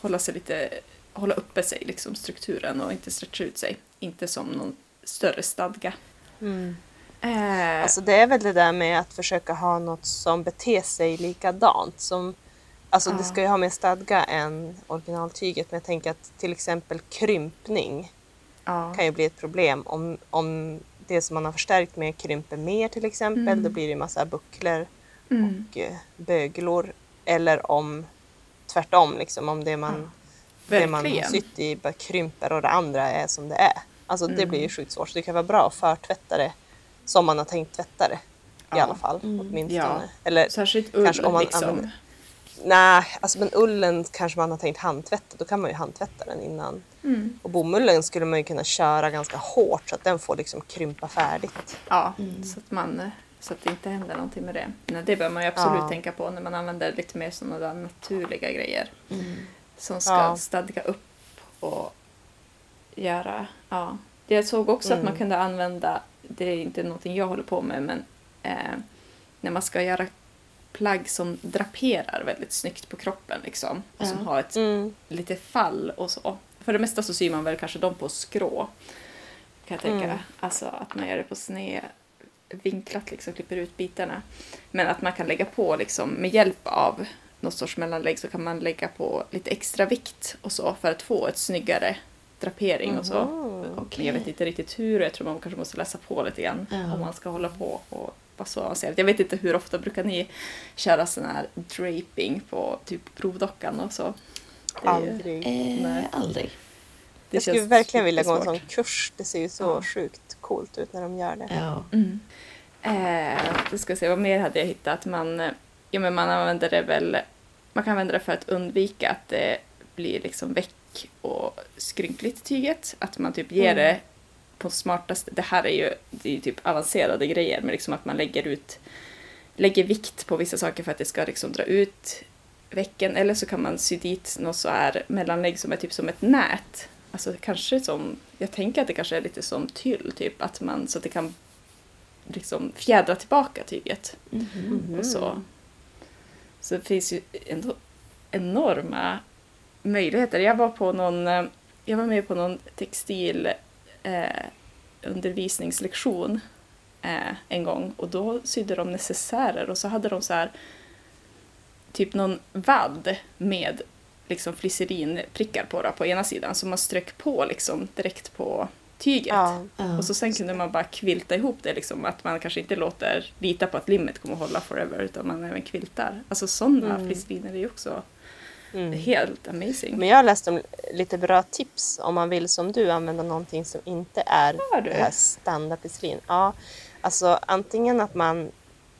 hålla sig lite, hålla uppe sig liksom strukturen och inte stretcha ut sig. Inte som någon större stadga. Mm. Eh, Alltså det är väl det där med att försöka ha något som beter sig likadant. Som, alltså Ja. det ska ju ha mer stadga än originaltyget men jag tänker att till exempel krympning ja. kan ju bli ett problem om, om det som man har förstärkt med krymper mer till exempel. Mm. Då blir det ju massa bucklor Mm. och eh, böglor. Eller om tvärtom, liksom, om det man, det man har sytt i bara krymper och det andra är som det är. Alltså det Mm. blir ju sjukt svårt. Så det kan vara bra att förtvätta det som man har tänkt tvätta det. I Ja. alla fall, Mm. åtminstone. Ja. Eller Särskilt ull Kanske om man liksom. använder- nej, alltså men ullen kanske man har tänkt handtvätta. Då kan man ju handtvätta den innan. Mm. Och bomullen skulle man ju kunna köra ganska hårt så att den får liksom krympa färdigt. Ja, Mm. så att, man, så att det inte händer någonting med det. Nej, det bör man ju absolut Ja. tänka på när man använder lite mer sådana där naturliga grejer. Mm. Som ska Ja. stadga upp och göra... Ja. Jag såg också att man Mm. kunde använda, det är inte någonting jag håller på med, men eh, när man ska göra plagg som draperar väldigt snyggt på kroppen liksom. Och som Ja. har ett Mm. lite fall och så. För det mesta så syr man väl kanske dem på skrå. Kan jag tänka. Mm. Alltså att man gör det på sned vinklat liksom, klipper ut bitarna. Men att man kan lägga på liksom med hjälp av något sorts mellanlägg så kan man lägga på lite extra vikt och så för att få ett snyggare drapering och så. Mhm. Men jag vet inte riktigt hur och jag tror man kanske måste läsa på lite grann Ja. om man ska hålla på och vara så avancerad. Jag vet inte hur ofta brukar ni köra sån här draping på typ provdockan och så? Det är ju- Aldrig. Eh, Nej. aldrig. det Jag skulle verkligen vilja gå en sån kurs. Det ser ju så Ja. sjukt coolt ut när de gör det. Ja. Mm. Eh, ska se, vad mer hade jag hittat? Man, ja, men man använder det väl... Man kan använda det för att undvika att det blir liksom väck och skrynkligt tyget. Att man typ ger Mm. det på smartaste... Det här är ju, det är ju typ avancerade grejer, men liksom att man lägger ut... Lägger vikt på vissa saker för att det ska liksom dra ut väcken. Eller så kan man sy dit något så här mellanlägg som är typ som ett nät. Alltså kanske som... Jag tänker att det kanske är lite som tyll, typ. Att man, så att det kan liksom fjädra tillbaka tyget. Mhm. Mhm. Och så. så det finns ju ändå enorma möjligheter. Jag var på någon, eh, jag var med på någon textil eh, undervisningslektion eh, en gång och då sydde de necessärer och så hade de så här typ någon vadd med liksom flisserinprickar på då, på ena sidan som man strök på liksom direkt på tyget. Ja. Ja. Och så sen kunde man bara kvilta ihop det, liksom, att man kanske inte låter lita på att limmet kommer att hålla forever, utan man även kviltar. Alltså sådana Mm. är ju också Mm. helt amazing. Men jag har läst om lite bra tips om man vill som du använda någonting som inte är det här. Ja, alltså antingen att man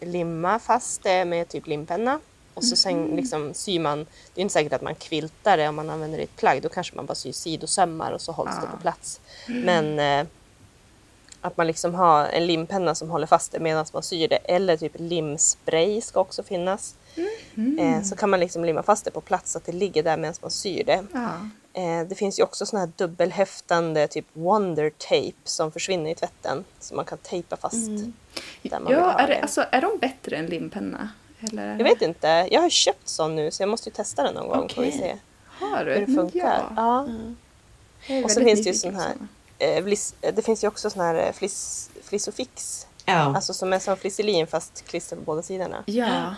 limmar fast det med typ limpenna och så sen Mhm. liksom syr man, det är inte säkert att man kviltar det om man använder det i ett plagg, då kanske man bara syr sidosömmar och så hålls det Ja. på plats. Men eh, att man liksom har en limpenna som håller fast det medan man syr det eller typ limspray ska också finnas. Mm. Eh, så kan man liksom limma fast det på plats så att det ligger där medan man syr det. Ja. Eh, det finns ju också såna här dubbelhäftande typ wonder tape som försvinner i tvätten som man kan tejpa fast. Mm. Där man vill Ja, ha är, det, alltså, är de bättre än limpenna? Eller? Jag vet inte, jag har köpt sån nu så jag måste ju testa den någon gång får vi se Har du? hur det funkar. Ja. Ja. är Och så finns det ju sån här-. Eh, bliss, eh, det finns ju också sån här fliss, flissofix, Ja. alltså som är som flisselin fast klister på båda sidorna. Ja.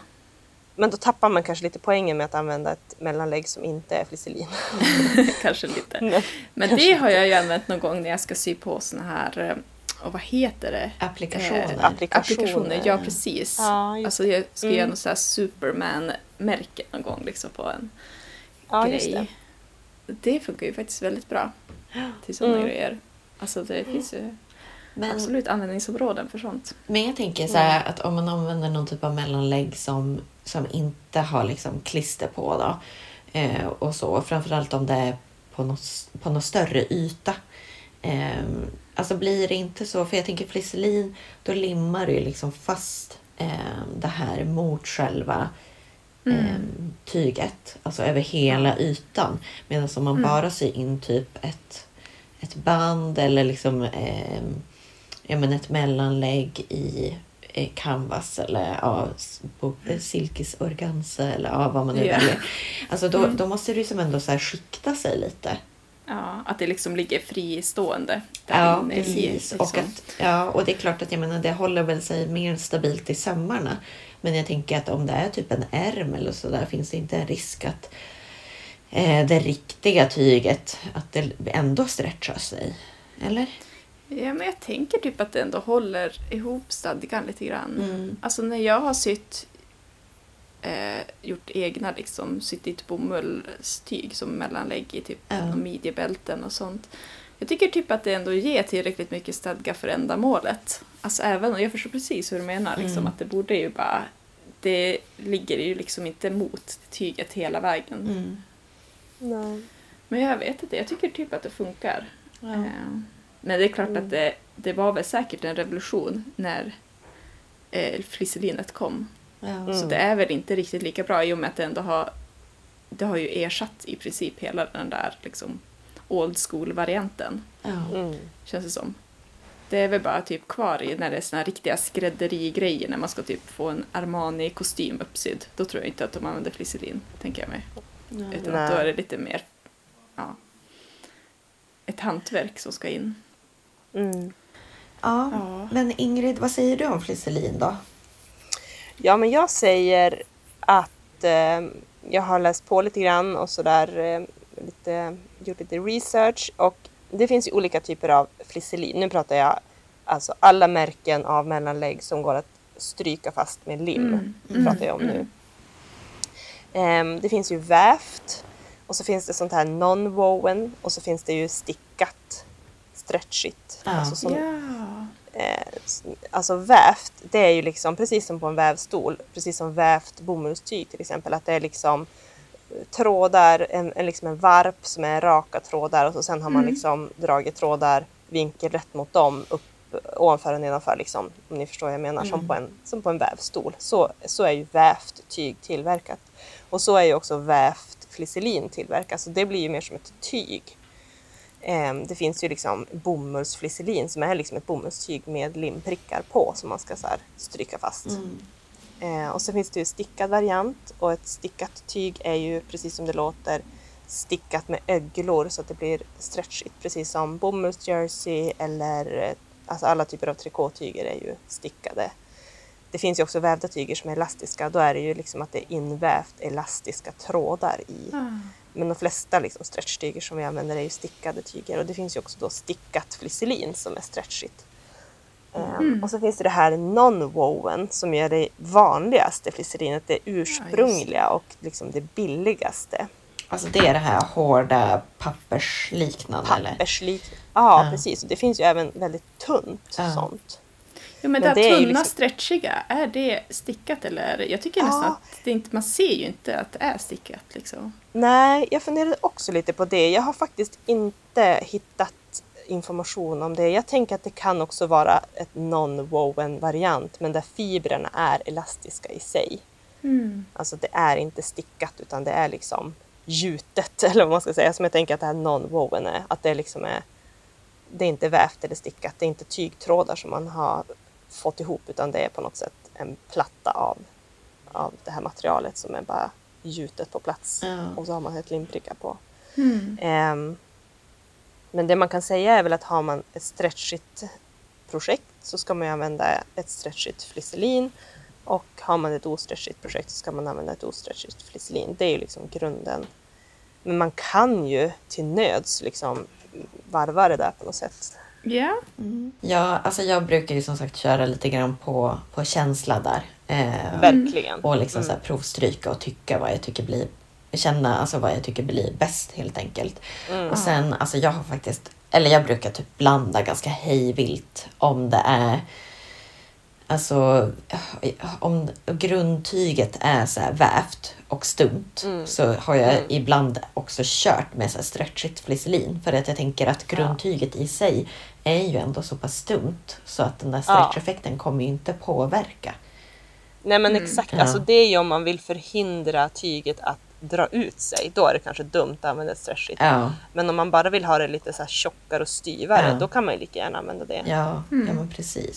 Men då tappar man kanske lite poängen med att använda ett mellanlägg som inte är flisselin. [laughs] kanske lite. Nej. Men det har jag ju använt någon gång när jag ska sy på såna här, eh, och vad heter det? Applikationer. Eh, Applikationer. applikationer. Ja, precis. Ja, alltså jag ska Mm. göra något så här Superman-märke någon gång liksom på en ja, just det. grej. Det funkar ju faktiskt väldigt bra till sådana Mm. grejer. Alltså det finns ju Men, absolut användningsområden för sånt. men jag tänker så här att om man använder någon typ av mellanlägg som, som inte har liksom klister på då, eh, och så, framförallt om det är på något, på någon större yta. Eh, Alltså blir det inte så, för jag tänker flisselin, då limmar det ju liksom fast eh, det här mot själva eh, tyget. Alltså över hela ytan. Medan om man bara syr in typ ett, ett band eller liksom eh, ja, men ett mellanlägg i canvas eller ja, s- på eh, silkesorganza eller ja, vad man nu Ja. väljer. Alltså då, då måste det ju som ändå så skikta sig lite. Ja, att det liksom ligger fristående Ja, inne precis. Liksom. Och, att, ja, och det är klart att jag menar, det håller väl sig mer stabilt i sömmarna. Men jag tänker att om det är typ en ärm eller så där finns det inte en risk att eh, det riktiga tyget att det ändå stretchar sig. Eller? Ja, men jag tänker typ att det ändå håller ihop stadgan lite grann. Mm. Alltså när jag har sytt, eh, gjort egna liksom, sytt dit bomullstyg som mellanlägg i typ Ja. ja. midjebälten och sånt. Jag tycker typ att det ändå ger tillräckligt mycket stadga för ändamålet. Alltså även, och jag förstår precis hur du menar, liksom, Mm. att det borde ju bara, det ligger ju liksom inte mot tyget hela vägen. Mm. Nej. Men jag vet inte, jag tycker typ att det funkar. Ja. Eh, Men det är klart Mm. att det, det var väl säkert en revolution när eh, fliselinet kom. Ja. Mm. Så det är väl inte riktigt lika bra i och med att det ändå har det har ju ersatt i princip hela den där liksom old school-varianten. Mm. känns det som. Det är väl bara typ kvar i när det är såna här riktiga skrädderigrejer när man ska typ få en Armani-kostym uppsydd. Då tror jag inte att de använder flisselin, tänker jag mig. Utan Nej. att då är det lite mer ja, ett hantverk som ska in. Mm. Ja. Ja. Men Ingrid, vad säger du om flisselin då? Ja, men jag säger att eh, jag har läst på lite grann och sådär, eh, lite, gjort lite research och det finns ju olika typer av flisselin. Nu pratar jag alltså alla märken av mellanlägg som går att stryka fast med lim. Mm. Det pratar jag om nu. Ehm, det finns ju vävt och så finns det sånt här non-woven och så finns det ju stickat stretchigt. Ja. Alltså som Ja. eh, alltså vävt, det är ju liksom precis som på en vävstol, precis som vävt bomullstyg till exempel, att det är liksom eh, trådar, en, en, liksom en varp som är raka trådar och så sen har man liksom dragit trådar vinkelrätt mot dem upp ovanför och nedanför liksom, om ni förstår vad jag menar, som, på en, som på en vävstol. Så, så är ju vävt tyg tillverkat. Och så är ju också vävt flisselin tillverkat, så det blir ju mer som ett tyg. Ehm, Det finns ju liksom bomullsflisselin som är liksom ett bomullstyg med limprickar på som man ska så stryka fast. Eh, och så finns det ju stickad variant och ett stickat tyg är ju precis som det låter stickat med öglor så att det blir stretchigt precis som bomullsjersey eller alltså alla typer av trikåtyger är ju stickade. Det finns ju också vävda tyger som är elastiska. Då är det ju liksom att det är invävt elastiska trådar i. Men de flesta liksom stretchtyger som vi använder är ju stickade tyger och det finns ju också då stickat flisselin som är stretchigt. Ehm, Och så finns det det här non-woven som är det vanligaste flisselinet, det ursprungliga och liksom det billigaste. Alltså det är det här hårda pappersliknande eller? Papperslik. Ja, Ja. precis. Och det finns ju även väldigt tunt Ja. sånt. Jo, men, Men det här det tunna, liksom- stretchiga, är det stickat eller? Jag tycker Ja. nästan att det inte, man ser ju inte att det är stickat liksom. Nej, jag funderade också lite på det. Jag har faktiskt inte hittat information om det. Jag tänker att det kan också vara ett non-woven variant men där fibrerna är elastiska i sig. Alltså det är inte stickat utan det är liksom gjutet [laughs] eller vad man ska säga. Som jag tänker att det här non-woven är. Att det liksom är det är inte vävt eller stickat. Det är inte tygtrådar som man har fått ihop utan det är på något sätt en platta av, av det här materialet som är bara gjutet på plats. Ja. Och så har man ett limpricka på. Ehm, men det man kan säga är väl att har man ett stretchigt projekt så ska man använda ett stretchigt flisselin och har man ett ostretchigt projekt så ska man använda ett ostretchigt flisselin. Det är ju liksom grunden. Men man kan ju till nöds liksom varva det där på något sätt. Ja. Ja, alltså jag brukar ju som sagt köra lite grann på, på känsla där. Eh, Verkligen. och liksom så här provstryka och tycka vad jag tycker blir känna alltså vad jag tycker blir bäst helt enkelt. Och sen, alltså jag har faktiskt, eller jag brukar typ blanda ganska hejvilt om det är Alltså om grundtyget är så här vävt och stumt Mm. så har jag Mm. ibland också kört med så här stretchigt flisselin. För att jag tänker att grundtyget i sig är ju ändå så pass stumt så att den där Ja. stretcheffekten kommer ju inte påverka. Nej men Mm. exakt, Ja. alltså det är ju om man vill förhindra tyget att dra ut sig. Då är det kanske dumt att använda stretchigt. Ja, Men om man bara vill ha det lite så här tjockare och styvare, Ja. då kan man ju lika gärna använda det. ja, Mm. ja men precis.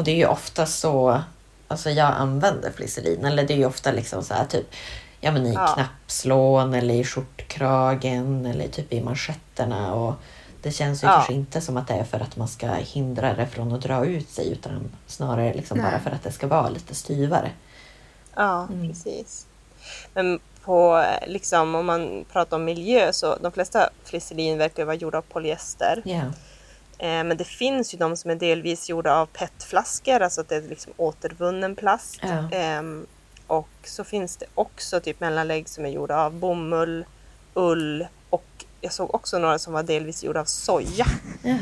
Och det är ju ofta så, alltså jag använder flisselin, eller det är ju ofta liksom så här typ Ja men i Ja. knappslån eller i skjortkragen eller typ i manschetterna. Och det känns ju Ja. kanske inte som att det är för att man ska hindra det från att dra ut sig utan snarare liksom Nej. bara för att det ska vara lite styvare. Ja, Mm. precis. Men på, liksom, om man pratar om miljö så de flesta flisselin verkar vara gjorda av polyester. Eh, men det finns ju de som är delvis gjorda av petflaskor, alltså att det är liksom återvunnen plast. Ja. Ehm, och så finns det också typ mellanlägg som är gjorda av bomull, ull och jag såg också några som var delvis gjorda av soja. jaha.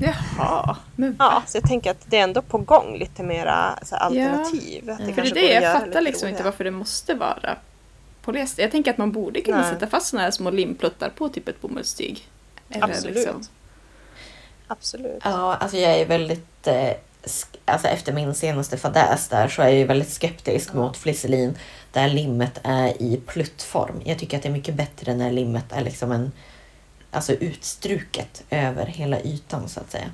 Jaha. Men Ja, så jag tänker att det är ändå på gång lite mera så här, alternativ. Att Ja. För det är det, jag fattar liksom inte varför det måste vara polyester. Jag tänker att man borde kunna Nej. sätta fast såna här små limpluttar på typ ett bomullstyg. Eller Absolut. Liksom. Absolut. Ja, alltså jag är väldigt... Eh, alltså efter min senaste fadäs där så är jag ju väldigt skeptisk mot flisselin där limmet är i pluttform. Jag tycker att det är mycket bättre när limmet är liksom en... Alltså utstruket över hela ytan så att säga.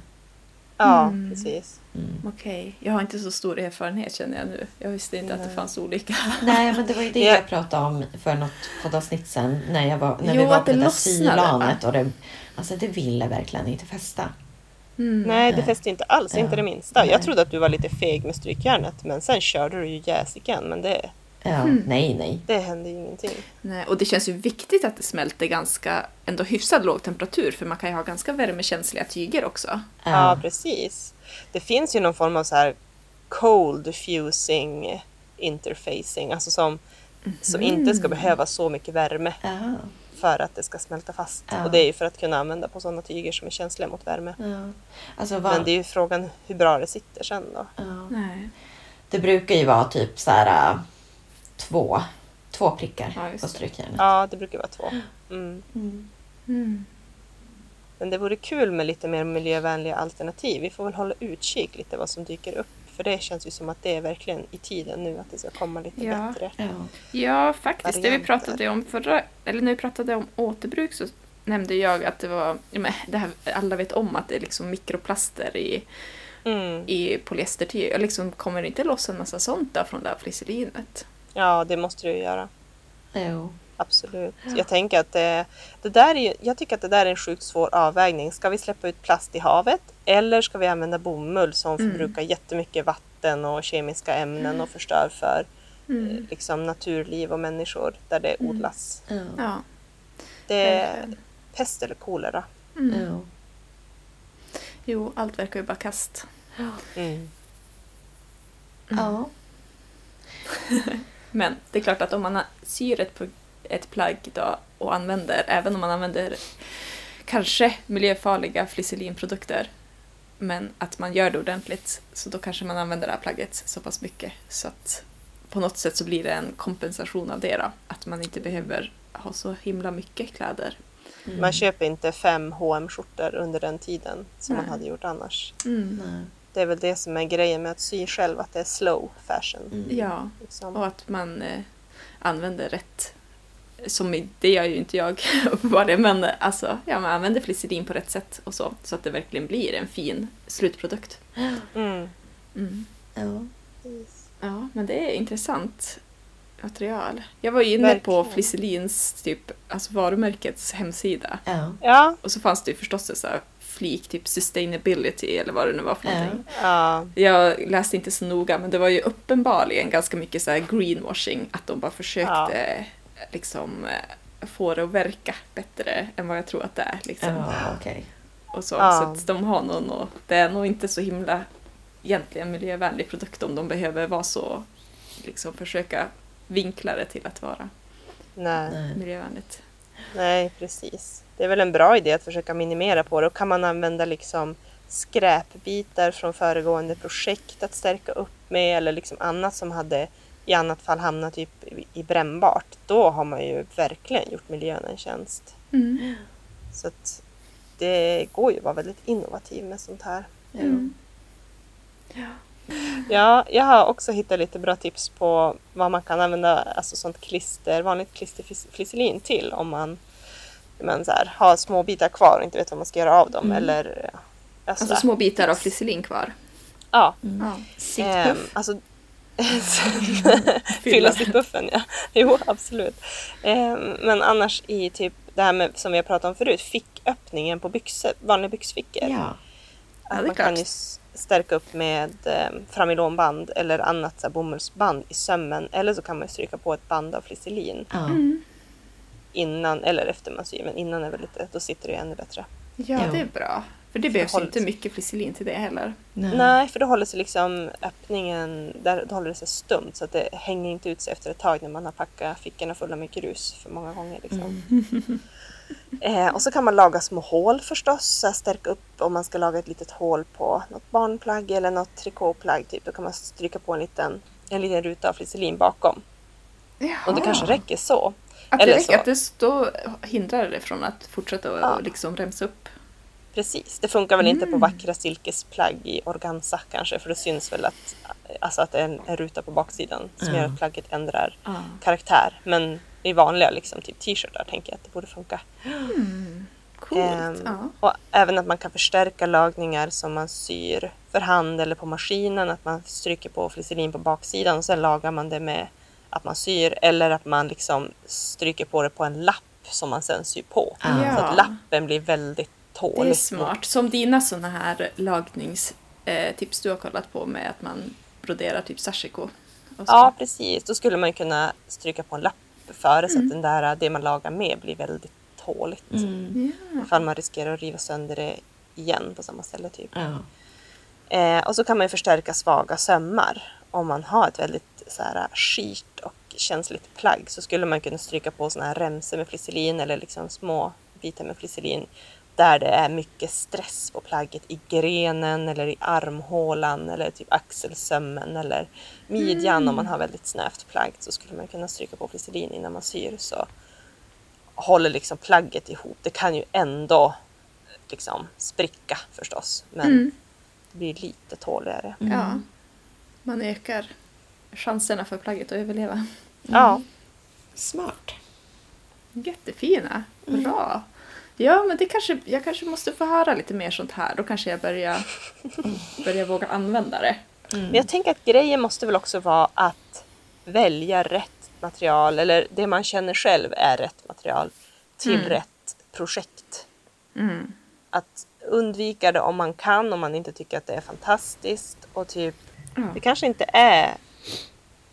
Ja, Mm. precis. Mm. Okej, jag har inte så stor erfarenhet känner jag nu. Jag visste inte att det fanns olika. [laughs] Nej, men det var ju det Ja. jag pratade om för något poddavsnitt sen när, jag var, när vi Jo, var att på det där sylanet. Och det, alltså det ville verkligen inte fästa. Mm. Nej, det Nej. fäster inte alls, inte Ja. det minsta. Nej. Jag trodde att du var lite feg med strykjärnet, men sen körde du ju jäsiken, men det, Ja, Mm. nej, nej. det hände ju ingenting. Nej, och det känns ju viktigt att det smälter ganska ändå hyfsad låg temperatur för man kan ju ha ganska värmekänsliga tyger också. Ja, precis. Det finns ju någon form av så här cold diffusing interfacing, alltså som, som inte ska behöva så mycket värme Ja, för att det ska smälta fast. Ja. Och det är ju för att kunna använda på sådana tyger som är känsliga mot värme. ja. Alltså, vad, Men det är ju frågan hur bra det sitter sen då. ja. Nej. Det brukar ju vara typ så här äh, två, två prickar Ja, på det. strykjärnet. Ja, det brukar vara två. Mm. Mm. Mm. Men det vore kul med lite mer miljövänliga alternativ. Vi får väl hålla utkik lite vad som dyker upp. För det känns ju som att det är verkligen i tiden nu att det ska komma lite Ja. bättre. Ja. Ja, faktiskt. Det vi Varianter. pratade om förra, eller när vi pratade om återbruk så nämnde jag att det var, det här, alla vet om att det är liksom mikroplaster i, Mm. i polyestertyg. Jag liksom kommer det inte loss en massa sånt där från det här fliselinet. Ja, det måste du ju göra. Jo. Absolut. Jag tänker att det, det där är, jag tycker att det där är en sjukt svår avvägning. Ska vi släppa ut plast i havet eller ska vi använda bomull som Mm. förbrukar jättemycket vatten och kemiska ämnen och förstör för Mm. eh, liksom, naturliv och människor där det Mm. odlas? Ja. Ja, Det är pest eller kolera. Mm. Ja. Jo, allt verkar ju bara kast. Mm. Ja. [laughs] Men det är klart att om man syr ett, ett plagg då och använder, även om man använder kanske miljöfarliga flisselinprodukter, men att man gör det ordentligt, så då kanske man använder det här plagget så pass mycket så att på något sätt så blir det en kompensation av det då. Att man inte behöver ha så himla mycket kläder. Mm. Man köper inte fem hm skjortor under den tiden som man Nej. hade gjort annars. Mm. Det är väl det som är grejen med att sy själv, att det är slow fashion. Mm. Ja, Liksom. och att man eh, använder rätt som det gör ju inte jag [laughs] uppenbarligen, men alltså, ja, man använder flisselin på rätt sätt och så, så att det verkligen blir en fin slutprodukt. Mm. Mm. Ja. Ja, men det är intressant material. Jag var ju inne på Verkligen. Flisselins, typ, alltså varumärkets hemsida. Ja. Ja, Och så fanns det ju förstås en så här flik, typ sustainability eller vad det nu var för Ja. någonting. ja, Jag läste inte så noga, men det var ju uppenbarligen ganska mycket så här greenwashing, att de bara försökte liksom eh, få det att verka bättre än vad jag tror att det är. Liksom. Ja, okej. Och så, Ja. så att de har nog, nå- det är nog inte så himla egentligen miljövänlig produkt om de behöver vara så, liksom försöka vinkla det till att vara nej, Nej. miljövänligt. nej, precis. Det är väl en bra idé att försöka minimera på det. Och kan man använda liksom skräpbitar från föregående projekt att stärka upp med eller liksom annat som hade i annat fall hamnat typ i- i brännbart. Då har man ju verkligen gjort miljön en tjänst. Mm. Så att det går ju att vara väldigt innovativ med sånt här. Mm. Ja, jag har också hittat lite bra tips på vad man kan använda alltså sånt klister, vanligt klisterflisselin till om man, man så här, har små bitar kvar och inte vet vad man ska göra av dem. Eller, ja, Alltså sådär. små bitar av flisselin kvar. Ja, Ja. ehm, Sittpuff. [laughs] fylla sittpuffen, ja. Jo, absolut. Ehm, men annars i typ det här med, som vi har pratat om förut, ficköppningen på byxor, vanliga byxfickor. ja. Ja, man kan klart. ju s- stärka upp med eh, framilonband eller annat så här, bomullsband i sömmen. Eller så kan man ju stryka på ett band av flisselin ja. Mm. innan eller efter man syr. Men innan är väl lite, då sitter det ju ännu bättre. Ja, Jo. det är bra. För det behövs håller inte sig. mycket flisselin till det heller. Nej. Nej, för då håller sig liksom öppningen, där då håller det sig stumt så att det hänger inte ut sig efter ett tag när man har packat fickorna fulla med grus för många gånger. Liksom. [laughs] Eh, och så kan man laga små hål förstås, så stärka upp om man ska laga ett litet hål på något barnplagg eller något trikåplagg. Typ. Då kan man stryka på en liten, en liten ruta av flisselin bakom. Och det kanske räcker så. Att det Eller räcker, så. att det då hindrar det från att fortsätta och Ja. liksom remsa upp. Precis, det funkar väl Mm. inte på vackra silkesplagg i organza kanske för det syns väl att, alltså att det är en, en ruta på baksidan som Ja. gör att plagget ändrar Ja. karaktär. Men i vanliga liksom, typ t-shirtar tänker jag att det borde funka. Coolt. Ehm, ja. Och även att man kan förstärka lagningar som man syr för hand eller på maskinen. Att man stryker på flisselin på baksidan och sen lagar man det med att man syr. Eller att man liksom stryker på det på en lapp som man sen syr på. Så att lappen blir väldigt tålig. Det är smart. Som dina sådana här lagningstips eh, du har kollat på med att man broderar typ sashiko. så. Ja, precis. Då skulle man kunna stryka på en lapp före så Mm. att den där, det man lagar med blir väldigt tåligt. Mm. Ja. Ifall man riskerar att riva sönder det igen på samma ställe. Typ. Ja. Eh, och så kan man ju förstärka svaga sömmar. Om man har ett väldigt så här, skit och känsligt plagg så skulle man kunna stryka på såna här remsor med flisselin eller liksom små bitar med flisselin där det är mycket stress på plagget i grenen eller i armhålan eller typ axelsömmen eller midjan om man har väldigt snävt plagg så skulle man kunna stryka på flisselin innan man syr så håller liksom plagget ihop. Det kan ju ändå liksom spricka förstås men Mm. det blir lite tåligare. ja. Man ökar chanserna för plagget att överleva. Ja, Smart. Jättefina. Bra. Ja, men det kanske, jag kanske måste få höra lite mer sånt här. Då kanske jag börjar, [laughs] börjar våga använda det. men jag tänker att grejen måste väl också vara att välja rätt material eller det man känner själv är rätt material till Mm. rätt projekt. Mm. Att undvika det om man kan, om man inte tycker att det är fantastiskt och typ det kanske inte är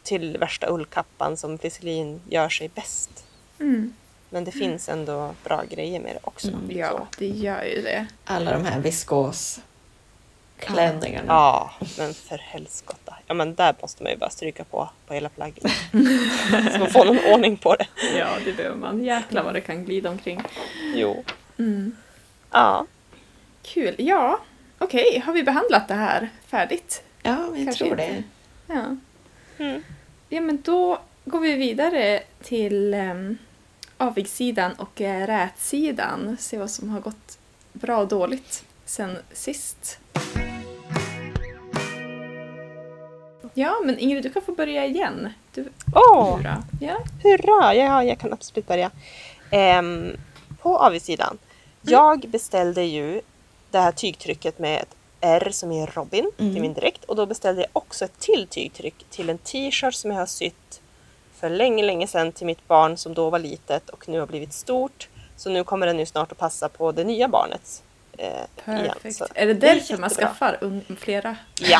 till värsta ullkappan som Flisselin gör sig bäst. Mm. Men det finns ändå bra grejer med det också. Ja, Så. det gör ju det. Alla de här viskosklänningarna. Ja, men för helskotta. Ja, men där måste man ju bara stryka på på hela plagget. [laughs] Så man får någon ordning på det. Ja, det behöver man. Jäklar vad det kan glida omkring. Jo. Mm. Ja. Kul. Ja, okej. Har vi behandlat det här färdigt? Ja, jag Kanske tror inte. det. Ja. Mm. Ja, men då går vi vidare till um, avigsidan och eh, rätsidan. Se vad som har gått bra och dåligt sen sist. Ja, men Ingrid, du kan få börja igen. Du, du då? Ja. hurra! Ja, jag kan absolut börja. Ehm, på avigsidan. Jag beställde ju det här tygtrycket med ett R som är Robin Mm. till min dräkt. Och då beställde jag också ett till tygtryck till en t-shirt som jag har sytt för länge, länge sedan till mitt barn som då var litet och nu har blivit stort. Så nu kommer den ju snart att passa på det nya barnet. Eh, igen. Är det det är därför man jättebra. skaffar flera? Ja,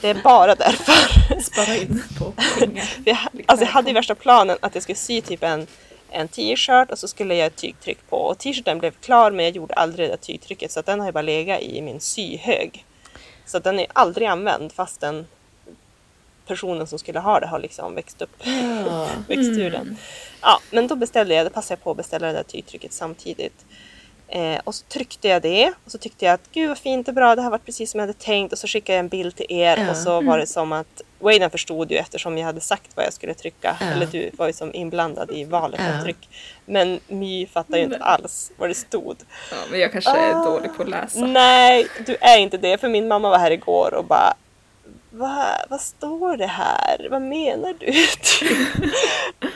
det är bara därför. [laughs] Spara in på pengar. [laughs] Alltså jag hade ju värsta planen att jag skulle sy typ en, en t-shirt och så skulle jag göra ett tygtryck på. Och t-shirten blev klar men jag gjorde aldrig det där tygtrycket så den har ju bara legat i min syhög. Så den är aldrig använd fast den personen som skulle ha det har liksom växt upp, Ja. [laughs] växt ur den. Ja, men då beställde jag, det passade jag på att beställa det där tygtrycket samtidigt. Eh, och så tryckte jag det och så tyckte jag att gud vad fint och bra, det här var precis som jag hade tänkt och så skickade jag en bild till er Ja. och så var det som att Wayne förstod ju eftersom jag hade sagt vad jag skulle trycka. Ja. Eller du var ju som inblandad i valet av tryck. Men My fattar ju inte alls vad det stod. Ja, men jag kanske är Ah. dålig på att läsa. Nej, du är inte det. För min mamma var här igår och bara Va, vad står det här? Vad menar du? [laughs]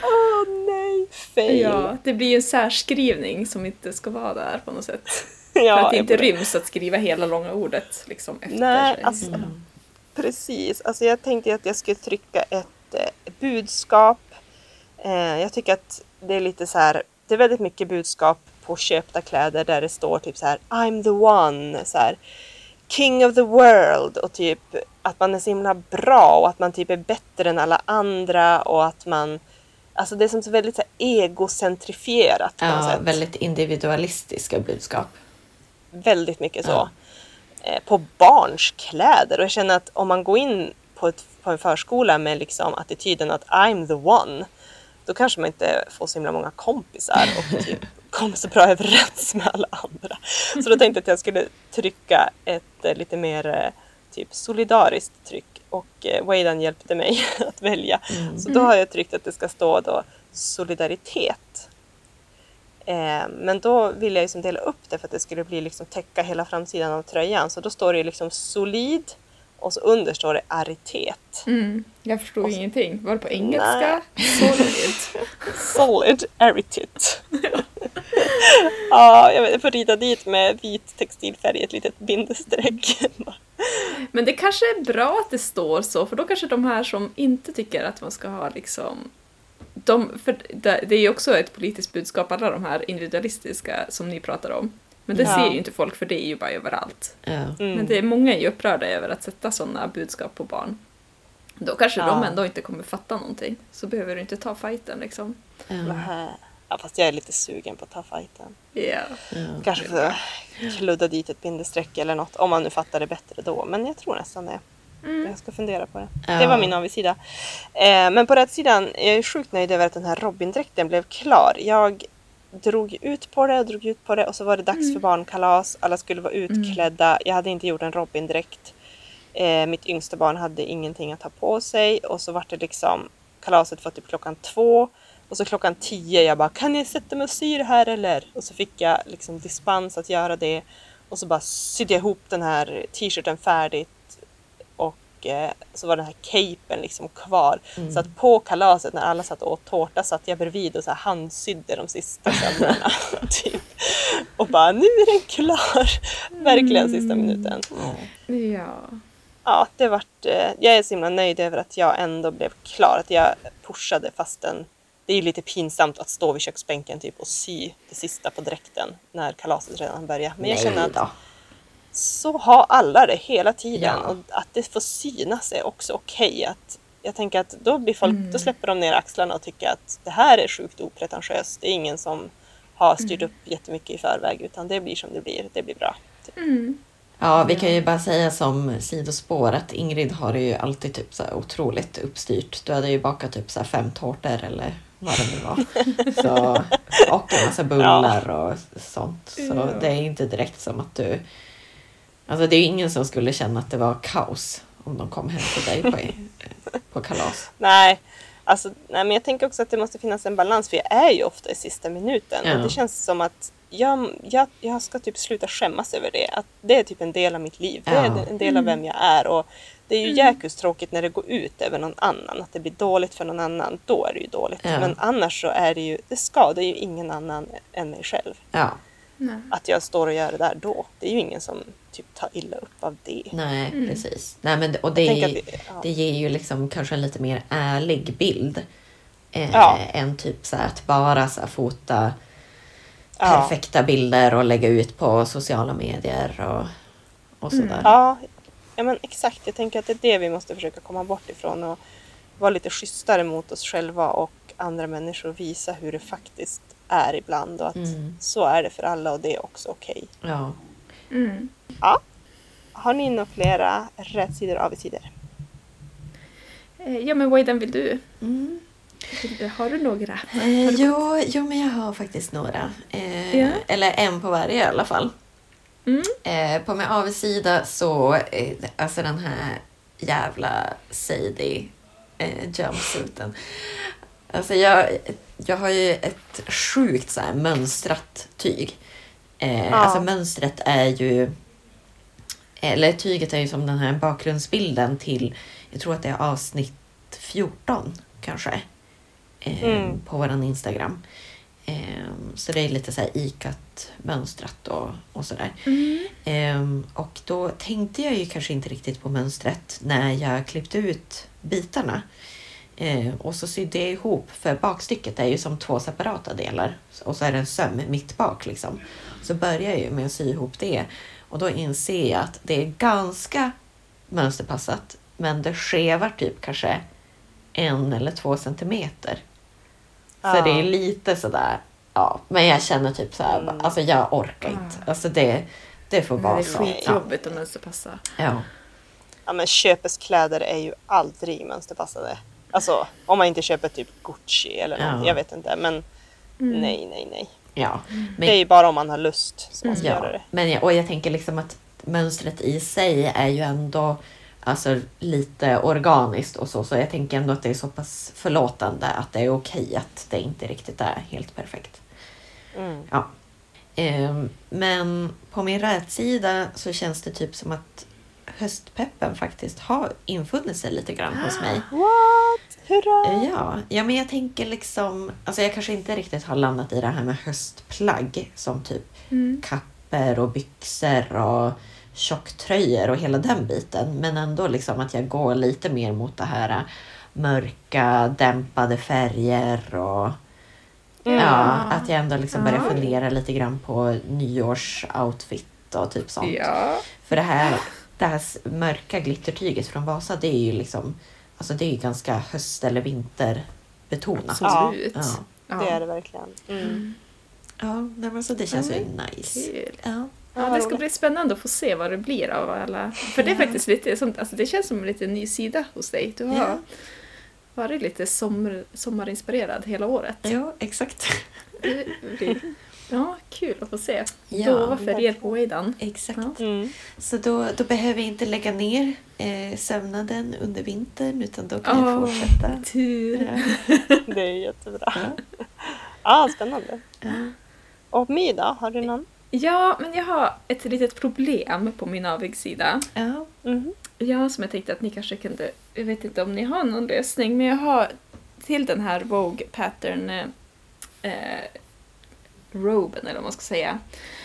Åh nej, fail. Ja, det blir ju en särskrivning som inte ska vara där på något sätt. [laughs] Ja, För att det inte ryms att skriva hela långa ordet liksom efter Nej, sig. alltså, precis. Alltså, jag tänkte att jag skulle trycka ett eh, budskap. Eh, jag tycker att det är lite så här, det är väldigt mycket budskap på köpta kläder där det står typ så här I'm the one, så här, King of the world och typ att man är så himla bra och att man typ är bättre än alla andra och att man Alltså det är som så väldigt så här, egocentrifierat på något Ja, sätt. väldigt individualistiska budskap. Väldigt mycket så. Ja. Eh, på barns kläder. Och jag känner att om man går in på, ett, på en förskola med liksom attityden att I'm the one. Då kanske man inte får så himla många kompisar och typ kommer så bra överens med alla andra. Så då tänkte jag att jag skulle trycka ett eh, lite mer eh, typ solidariskt tryck. Och eh, Waydan hjälpte mig [laughs] att välja. Så då har jag tryckt att det ska stå då solidaritet. Eh, men då ville jag liksom dela upp det för att det skulle bli liksom täcka hela framsidan av tröjan. Så då står det liksom solid och så under står det aritet. Mm, jag förstod så- ingenting. Var det på engelska? [laughs] Solid. [laughs] Solid aritet. [laughs] ja, jag, vet, jag får rita dit med vit textilfärg ett litet bindestreck. [laughs] Men det kanske är bra att det står så, för då kanske de här som inte tycker att man ska ha liksom... De, för det, är ju också ett politiskt budskap, alla de här individualistiska som ni pratar om. Men det Ja. ser ju inte folk, för det är ju bara överallt. Ja. Mm. Men det är många är ju upprörda över att sätta sådana budskap på barn. Då kanske Ja. de ändå inte kommer fatta någonting. Så behöver du inte ta fighten liksom. Ja. Ja, fast jag är lite sugen på att ta fighten. Ja. Ja. Kanske få kludda dit ett bindestreck eller något. Om man nu fattar det bättre då. Men jag tror nästan det. Mm. Jag ska fundera på det. Ja. Det var min avigsida. Eh, men på rätt sidan, jag är sjukt nöjd över att den här Robin-dräkten blev klar. Jag drog ut på det och drog ut på det och så var det dags för barnkalas. Alla skulle vara utklädda. Jag hade inte gjort en Robin-dräkt. Eh, mitt yngsta barn hade ingenting att ha på sig och så var det liksom kalaset var typ klockan två och så klockan tio jag bara kan jag sätta mig och sy det här eller? Och så fick jag liksom dispens att göra det och så bara sydde jag ihop den här t-shirten färdigt och eh, så var den här capen liksom kvar. Så att på kalaset när alla satt och åt tårta satt jag bredvid och så här handsydde de sista sömmarna. [laughs] typ. Och bara nu är den klar! Verkligen sista minuten. Ja. Ja, det vart, eh, jag är så himla nöjd över att jag ändå blev klar. Att jag pushade fastän det är ju lite pinsamt att stå vid köksbänken typ och sy det sista på dräkten när kalaset redan börjar. Men jag känner Nej att då. så har alla det hela tiden Ja. och att det får synas är också okej. Att Jag tänker att då, blir folk, då släpper de ner axlarna och tycker att det här är sjukt opretentiöst. Det är ingen som har styrt upp jättemycket i förväg utan det blir som det blir. Det blir bra. Typ. Mm. Ja, vi kan ju bara säga som sidospår att Ingrid har det ju alltid typ så här otroligt uppstyrt. Du hade ju bakat typ så här fem tårtor eller vad det nu var. [laughs] Så, och en massa bullar och sånt. Så Ja. det är inte direkt som att du... Alltså det är ju ingen som skulle känna att det var kaos om de kom hem till dig på, [laughs] på kalas. Nej, alltså, nej, men jag tänker också att det måste finnas en balans för jag är ju ofta i sista minuten. Ja. Och det känns som att jag, jag, jag ska typ sluta skämmas över det. Att det är typ en del av mitt liv. Det är Ja. en del av vem jag är. Och det är ju jäkus tråkigt när det går ut över någon annan. Att det blir dåligt för någon annan. Då är det ju dåligt. Ja. Men annars så är det ju, det skadar ju ingen annan än mig själv. Ja, Nej. Att jag står och gör det där då. Det är ju ingen som typ tar illa upp av det. nej precis. Nej, men, och det, är, det- ja. det ger ju liksom kanske en lite mer ärlig bild. Eh, Ja. Än typ så här att bara så här fota Ja. perfekta bilder och lägga ut på sociala medier och, och sådär. Mm. Ja, ja men exakt. Jag tänker att det är det vi måste försöka komma bort ifrån och vara lite schysstare mot oss själva och andra människor och visa hur det faktiskt är ibland och att Mm. så är det för alla och det är också okej. Ja. Mm. Ja. Har ni några flera rätsidor och avigsidor? Eh, Ja men Wayden, vill du? Mm. Har du några? Eh, jo, jo, men jag har faktiskt några. Eh, Ja. Eller en på varje i alla fall. Mm. Eh, på min avigsida så, eh, alltså den här jävla Sadie eh, jumpsuiten. Alltså jag, jag har ju ett sjukt så här mönstrat tyg. Eh, Ja. Alltså mönstret är ju, eller tyget är ju som den här bakgrundsbilden till, jag tror att det är avsnitt 14 kanske. Eh, Mm. På våran Instagram. Eh, så det är lite så här ikat mönstrat och, och sådär. Mm. Ehm, och då tänkte jag ju kanske inte riktigt på mönstret när jag klippte ut bitarna. Ehm, och så sydde jag ihop, för bakstycket är ju som två separata delar. Och så är det en söm mitt bak liksom. Så börjar jag ju med att sy ihop det. Och då inser jag att det är ganska mönsterpassat. Men det skevar typ kanske en eller två centimeter. Så Ja. det är lite sådär, ja. Men jag känner typ så här, Mm. alltså jag orkar inte. Alltså det, det får Det vara är så. Ja. skitjobbigt om mönsterpassa. Ja. Ja men köpeskläder är ju aldrig mönsterpassade. Alltså om man inte köper typ Gucci eller något, Ja. jag vet inte. Men Mm. nej, nej, nej. ja. Det är Men, ju bara om man har lust som man ska göra ja. det. Men jag, och jag tänker liksom att mönstret i sig är ju ändå alltså, lite organiskt och så. Så jag tänker ändå att det är så pass förlåtande att det är okej att det inte riktigt är helt perfekt. Mm. Ja. Ehm, men på min rätsida så känns det typ som att höstpeppen faktiskt har infunnit sig lite grann hos mig. [gasps] What? Hurra! Ja, ja, men jag tänker liksom, alltså jag kanske inte riktigt har landat i det här med höstplagg som typ Mm. kapper och byxor och tjocktröjor och hela den biten. Men ändå liksom att jag går lite mer mot det här mörka, dämpade färger och Mm. ja, att jag ändå liksom börjar Ja. fundera lite grann på nyårsoutfit och typ sånt. Ja. För det här, det här mörka glittertyget från Vasa, det är ju liksom, alltså det är ju ganska höst eller vinterbetonat. Absolut. Ja. Ja. Det är det verkligen. Mm. Ja, nej, men så det känns ju Mm. nice. Kul. Ja. Ja, det ska bli spännande att få se vad det blir av alla. För det är faktiskt lite sånt, alltså det känns som en liten ny sida hos dig. Du har Ja. varit lite sommar, sommarinspirerad hela året. ja, exakt. Det blir, ja, kul att få se. Ja, Dova färger på Waydan. Exakt. Ja. Mm. Så då, då behöver jag inte lägga ner eh, sömnaden under vintern utan då kan jag Åh, fortsätta. Tur. Ja. [laughs] Det är jättebra. Ja. Ah, spännande. Ja. Och My då? Har du någon? Ja, men jag har ett litet problem på min avigsida. Ja. Mhm. Ja, som jag tänkte att ni kanske kunde... Jag vet inte om ni har någon lösning, men jag har till den här Vogue Pattern eh, eh, roben, eller vad man ska säga,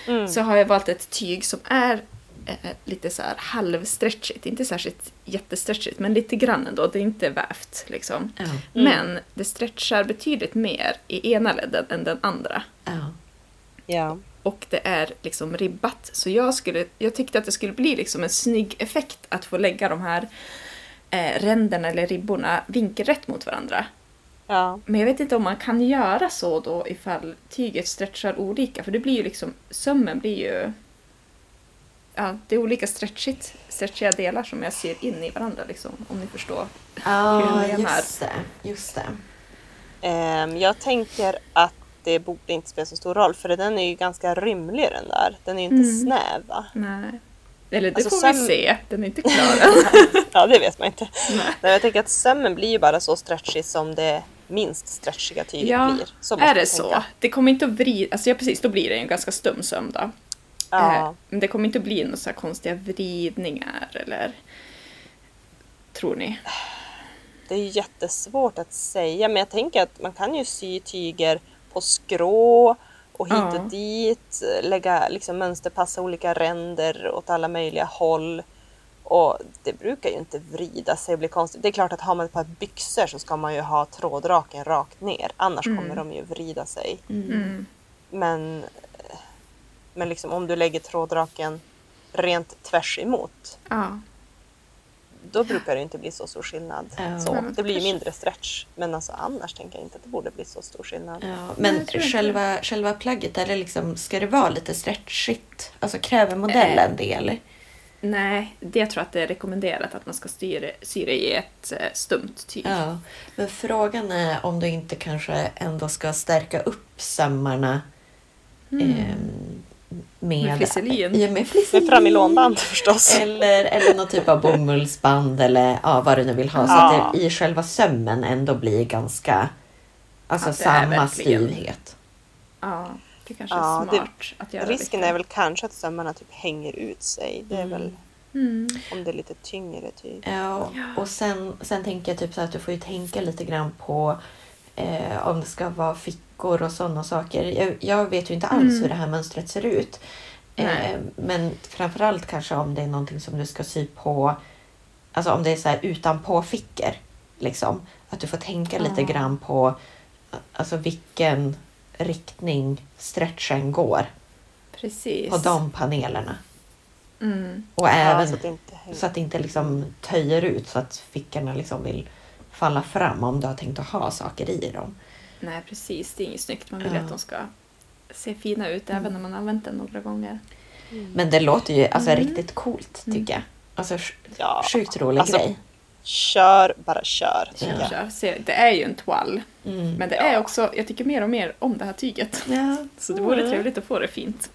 Mm. så har jag valt ett tyg som är eh, lite så här halvstretchigt. Inte särskilt jättestretchigt, men lite grann ändå. Det är inte vävt liksom. Mm. Men det stretchar betydligt mer i ena ledden än den andra. Ja. Och det är liksom ribbat. Så jag, skulle, jag tyckte att det skulle bli liksom en snygg effekt att få lägga de här eh, ränderna eller ribborna vinkelrätt mot varandra. Ja. Men jag vet inte om man kan göra så då ifall tyget stretchar olika. För det blir ju liksom, sömmen blir ju... Ja, det är olika stretchigt, stretchiga delar som jag ser in i varandra liksom, om ni förstår. Ja, Hur jag menar. just det. Just det. Ehm, jag tänker att det borde inte spela så stor roll för den är ju ganska rymlig den där. Den är ju inte Mm. snäv va? Nej. Eller det Alltså, får vi se, den är inte klar [laughs] än. Ja, det vet man inte. Nej. Men jag tänker att sömmen blir ju bara så stretchig som det minst stretchiga tyget Ja, blir. Så Är det så? tänka. Det kommer inte att vrida, alltså ja precis, då blir det en ganska stum sömn då. Ja. Eh, Men det kommer inte att bli några så konstiga vridningar eller... Tror ni? Det är jättesvårt att säga men jag tänker att man kan ju sy tyger på skrå och hit Ja. och dit, lägga liksom mönsterpassa olika ränder åt alla möjliga håll. Och det brukar ju inte vrida sig och bli konstigt. Det är klart att har man ett par byxor så ska man ju ha trådraken rakt ner. Annars Mm. kommer de ju vrida sig. Mm. Men, eh, men liksom om du lägger trådraken rent tvärs emot Ja. då brukar det inte bli så stor skillnad. Ja. Så, men det blir ju mindre stretch. Men alltså annars tänker jag inte att det borde bli så stor skillnad. Ja, men själva, själva plagget, är det liksom, ska det vara lite stretchigt? Alltså kräver modellen det eller? Nej, det jag tror att det är rekommenderat att man ska styra, syra i ett eh, stumt tyg. Ja, men frågan är om du inte kanske ändå ska stärka upp sömmarna Mm. ehm, med, Med flisselin. Ja, med flisselin. Med framilonband förstås. Eller, eller någon typ av bomullsband eller ja, vad du nu vill ha. Så Ja. att det i själva sömmen ändå blir ganska alltså samma verkligen- styvhet. Ja, det kanske Ja, är det- smart att göra Risken lite. är väl kanske att sömmarna typ hänger ut sig. Det är Mm. väl Mm. om det är lite tyngre tyg. Ja, och sen, sen tänker jag typ så att du får ju tänka lite grann på eh, om det ska vara fickor och sådana saker. Jag, jag vet ju inte alls Mm. hur det här mönstret ser ut. Eh, men framförallt kanske om det är någonting som du ska sy på, alltså om det är så här utanpå fickor. Liksom. Att du får tänka lite grann på alltså vilken riktning stretchen går Precis. på de panelerna. Mm. Och Ja, även så att det inte så att det inte liksom töjer ut så att fickorna liksom vill falla fram om du har tänkt att ha saker i dem. Nej, precis. Det är inget snyggt. Man vill Ja. att de ska se fina ut även när man använt den några gånger. Mm. Men det låter ju alltså Mm. riktigt coolt tycker jag. Alltså sj- Ja, sjukt rolig Alltså, grej. Kör, bara kör. jag. Så, se, det är ju en toile. Mm. Men det Ja. är också, jag tycker mer och mer om det här tyget. Ja. Så det vore Mm. trevligt att få det fint.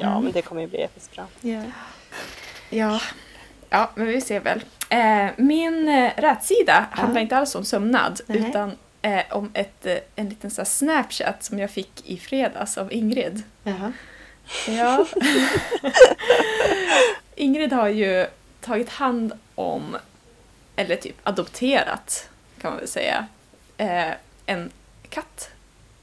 Ja, men det kommer ju bli episkt bra. Ja. Ja, ja men vi ser väl. Eh, min eh, rätsida handlar inte alls om sömnad Nej. utan eh, om ett, eh, en liten så här Snapchat som jag fick i fredags av Ingrid. Jaha. Ja. [laughs] Ingrid har ju tagit hand om, eller typ adopterat kan man väl säga, eh, en katt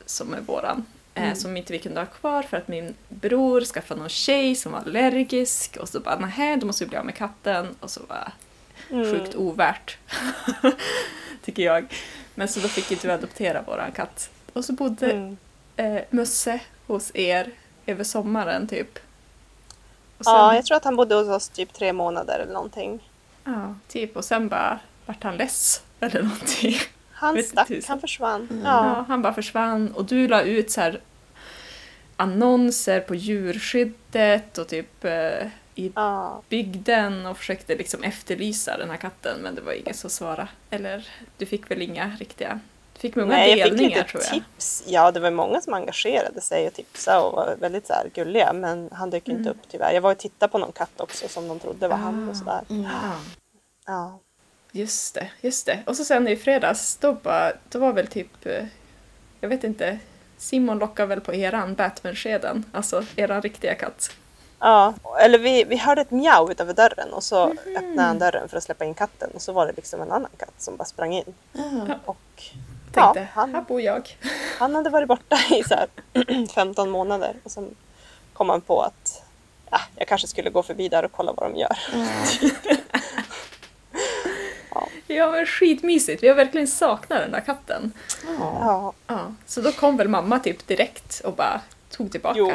som är våran. Eh, Mm. Som inte vi kunde ha kvar för att min bror skaffade någon tjej som var allergisk och så bara nähä, då måste vi bli av med katten och så var Mm. sjukt ovärt. [laughs] Tycker jag. Men så då fick inte vi adoptera våran katt. Och så bodde Mm. eh, Musse hos er över sommaren typ. Sen, Ja, jag tror att han bodde hos oss typ tre månader eller någonting. Ja, typ. Och sen bara vart han less eller någonting. Han stack, han försvann. Mm. Ja. Ja. han bara försvann och du la ut så här annonser på djurskyddet och typ eh, i ja. bygden och försökte liksom efterlysa den här katten men det var ingen som svarade. Eller du fick väl inga riktiga... Fick många Nej, jag fick delningar lite tror jag. tips. Ja, det var många som engagerade sig och tipsade och var väldigt så här gulliga. Men han dök inte Mm. upp tyvärr. Jag var och tittade på någon katt också som de trodde var han och Ah. sådär. Mm. Ja. Ja. Just det, just det. Och så sen i fredags, då, bara, då var väl typ, eh, jag vet inte, Simon lockade väl på eran Batman-skeden, alltså eran riktiga katt. ja. Eller vi, vi hörde ett mjau utanför dörren och så Mhm. öppnade han dörren för att släppa in katten och så var det liksom en annan katt som bara sprang in. Ja. Och Tänkte, Ja, han- här bor jag. han hade varit borta i så här [clears throat] 15 månader och sen kom han på att ja, jag kanske skulle gå förbi där och kolla vad de gör. [laughs] Ja men skitmysigt, vi har verkligen saknat den där katten. Ja. Ja, Ja, så då kom väl mamma typ direkt och bara tog tillbaka Jo.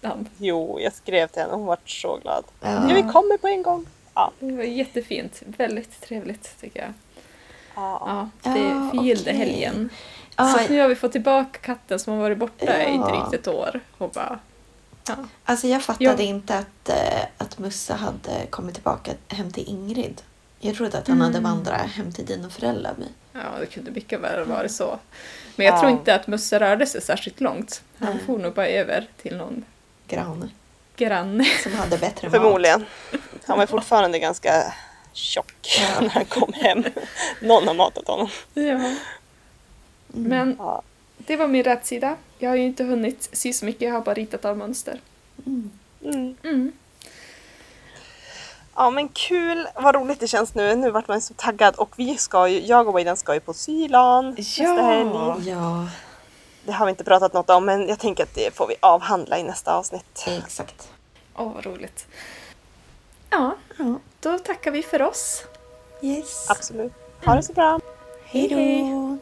den. jo, jag skrev till henne och hon var så glad. Ja. Ja, vi kommer på en gång. Ja, Det var jättefint, väldigt trevligt tycker jag. Ja. Det Ja, förgyllde okej. helgen. Ja, Så nu har vi fått tillbaka katten som har varit borta i drygt ett år. Och bara, ja. Alltså jag fattade Ja. inte att, eh, att Musse hade kommit tillbaka hem till Ingrid. Jag trodde att han Mm. hade vandrat hem till dina föräldrar. Men... Ja, det kunde mycket väl ha varit så. Men jag Ja. tror inte att Musse rörde sig särskilt långt. Han Nej. for nog bara över till någon Granne granne. som hade bättre Förmodligen. Han var fortfarande ganska tjock [laughs] när han kom hem. Någon har matat honom. Ja. Mm. Men Ja. det var min rätsida. Jag har ju inte hunnit sy så mycket, jag har bara ritat av mönster. Mm. Mm. Mm. ja men kul, vad roligt det känns nu. Nu vart man så taggad och vi ska ju, jag och Wayden ska ju på Sylan nästa helg. Ja, Det har vi inte pratat något om men jag tänker att det får vi avhandla i nästa avsnitt. exakt. Åh, vad roligt. Ja, Ja. då tackar vi för oss. Yes. Absolut. Ha det så bra. Hej Hej, då.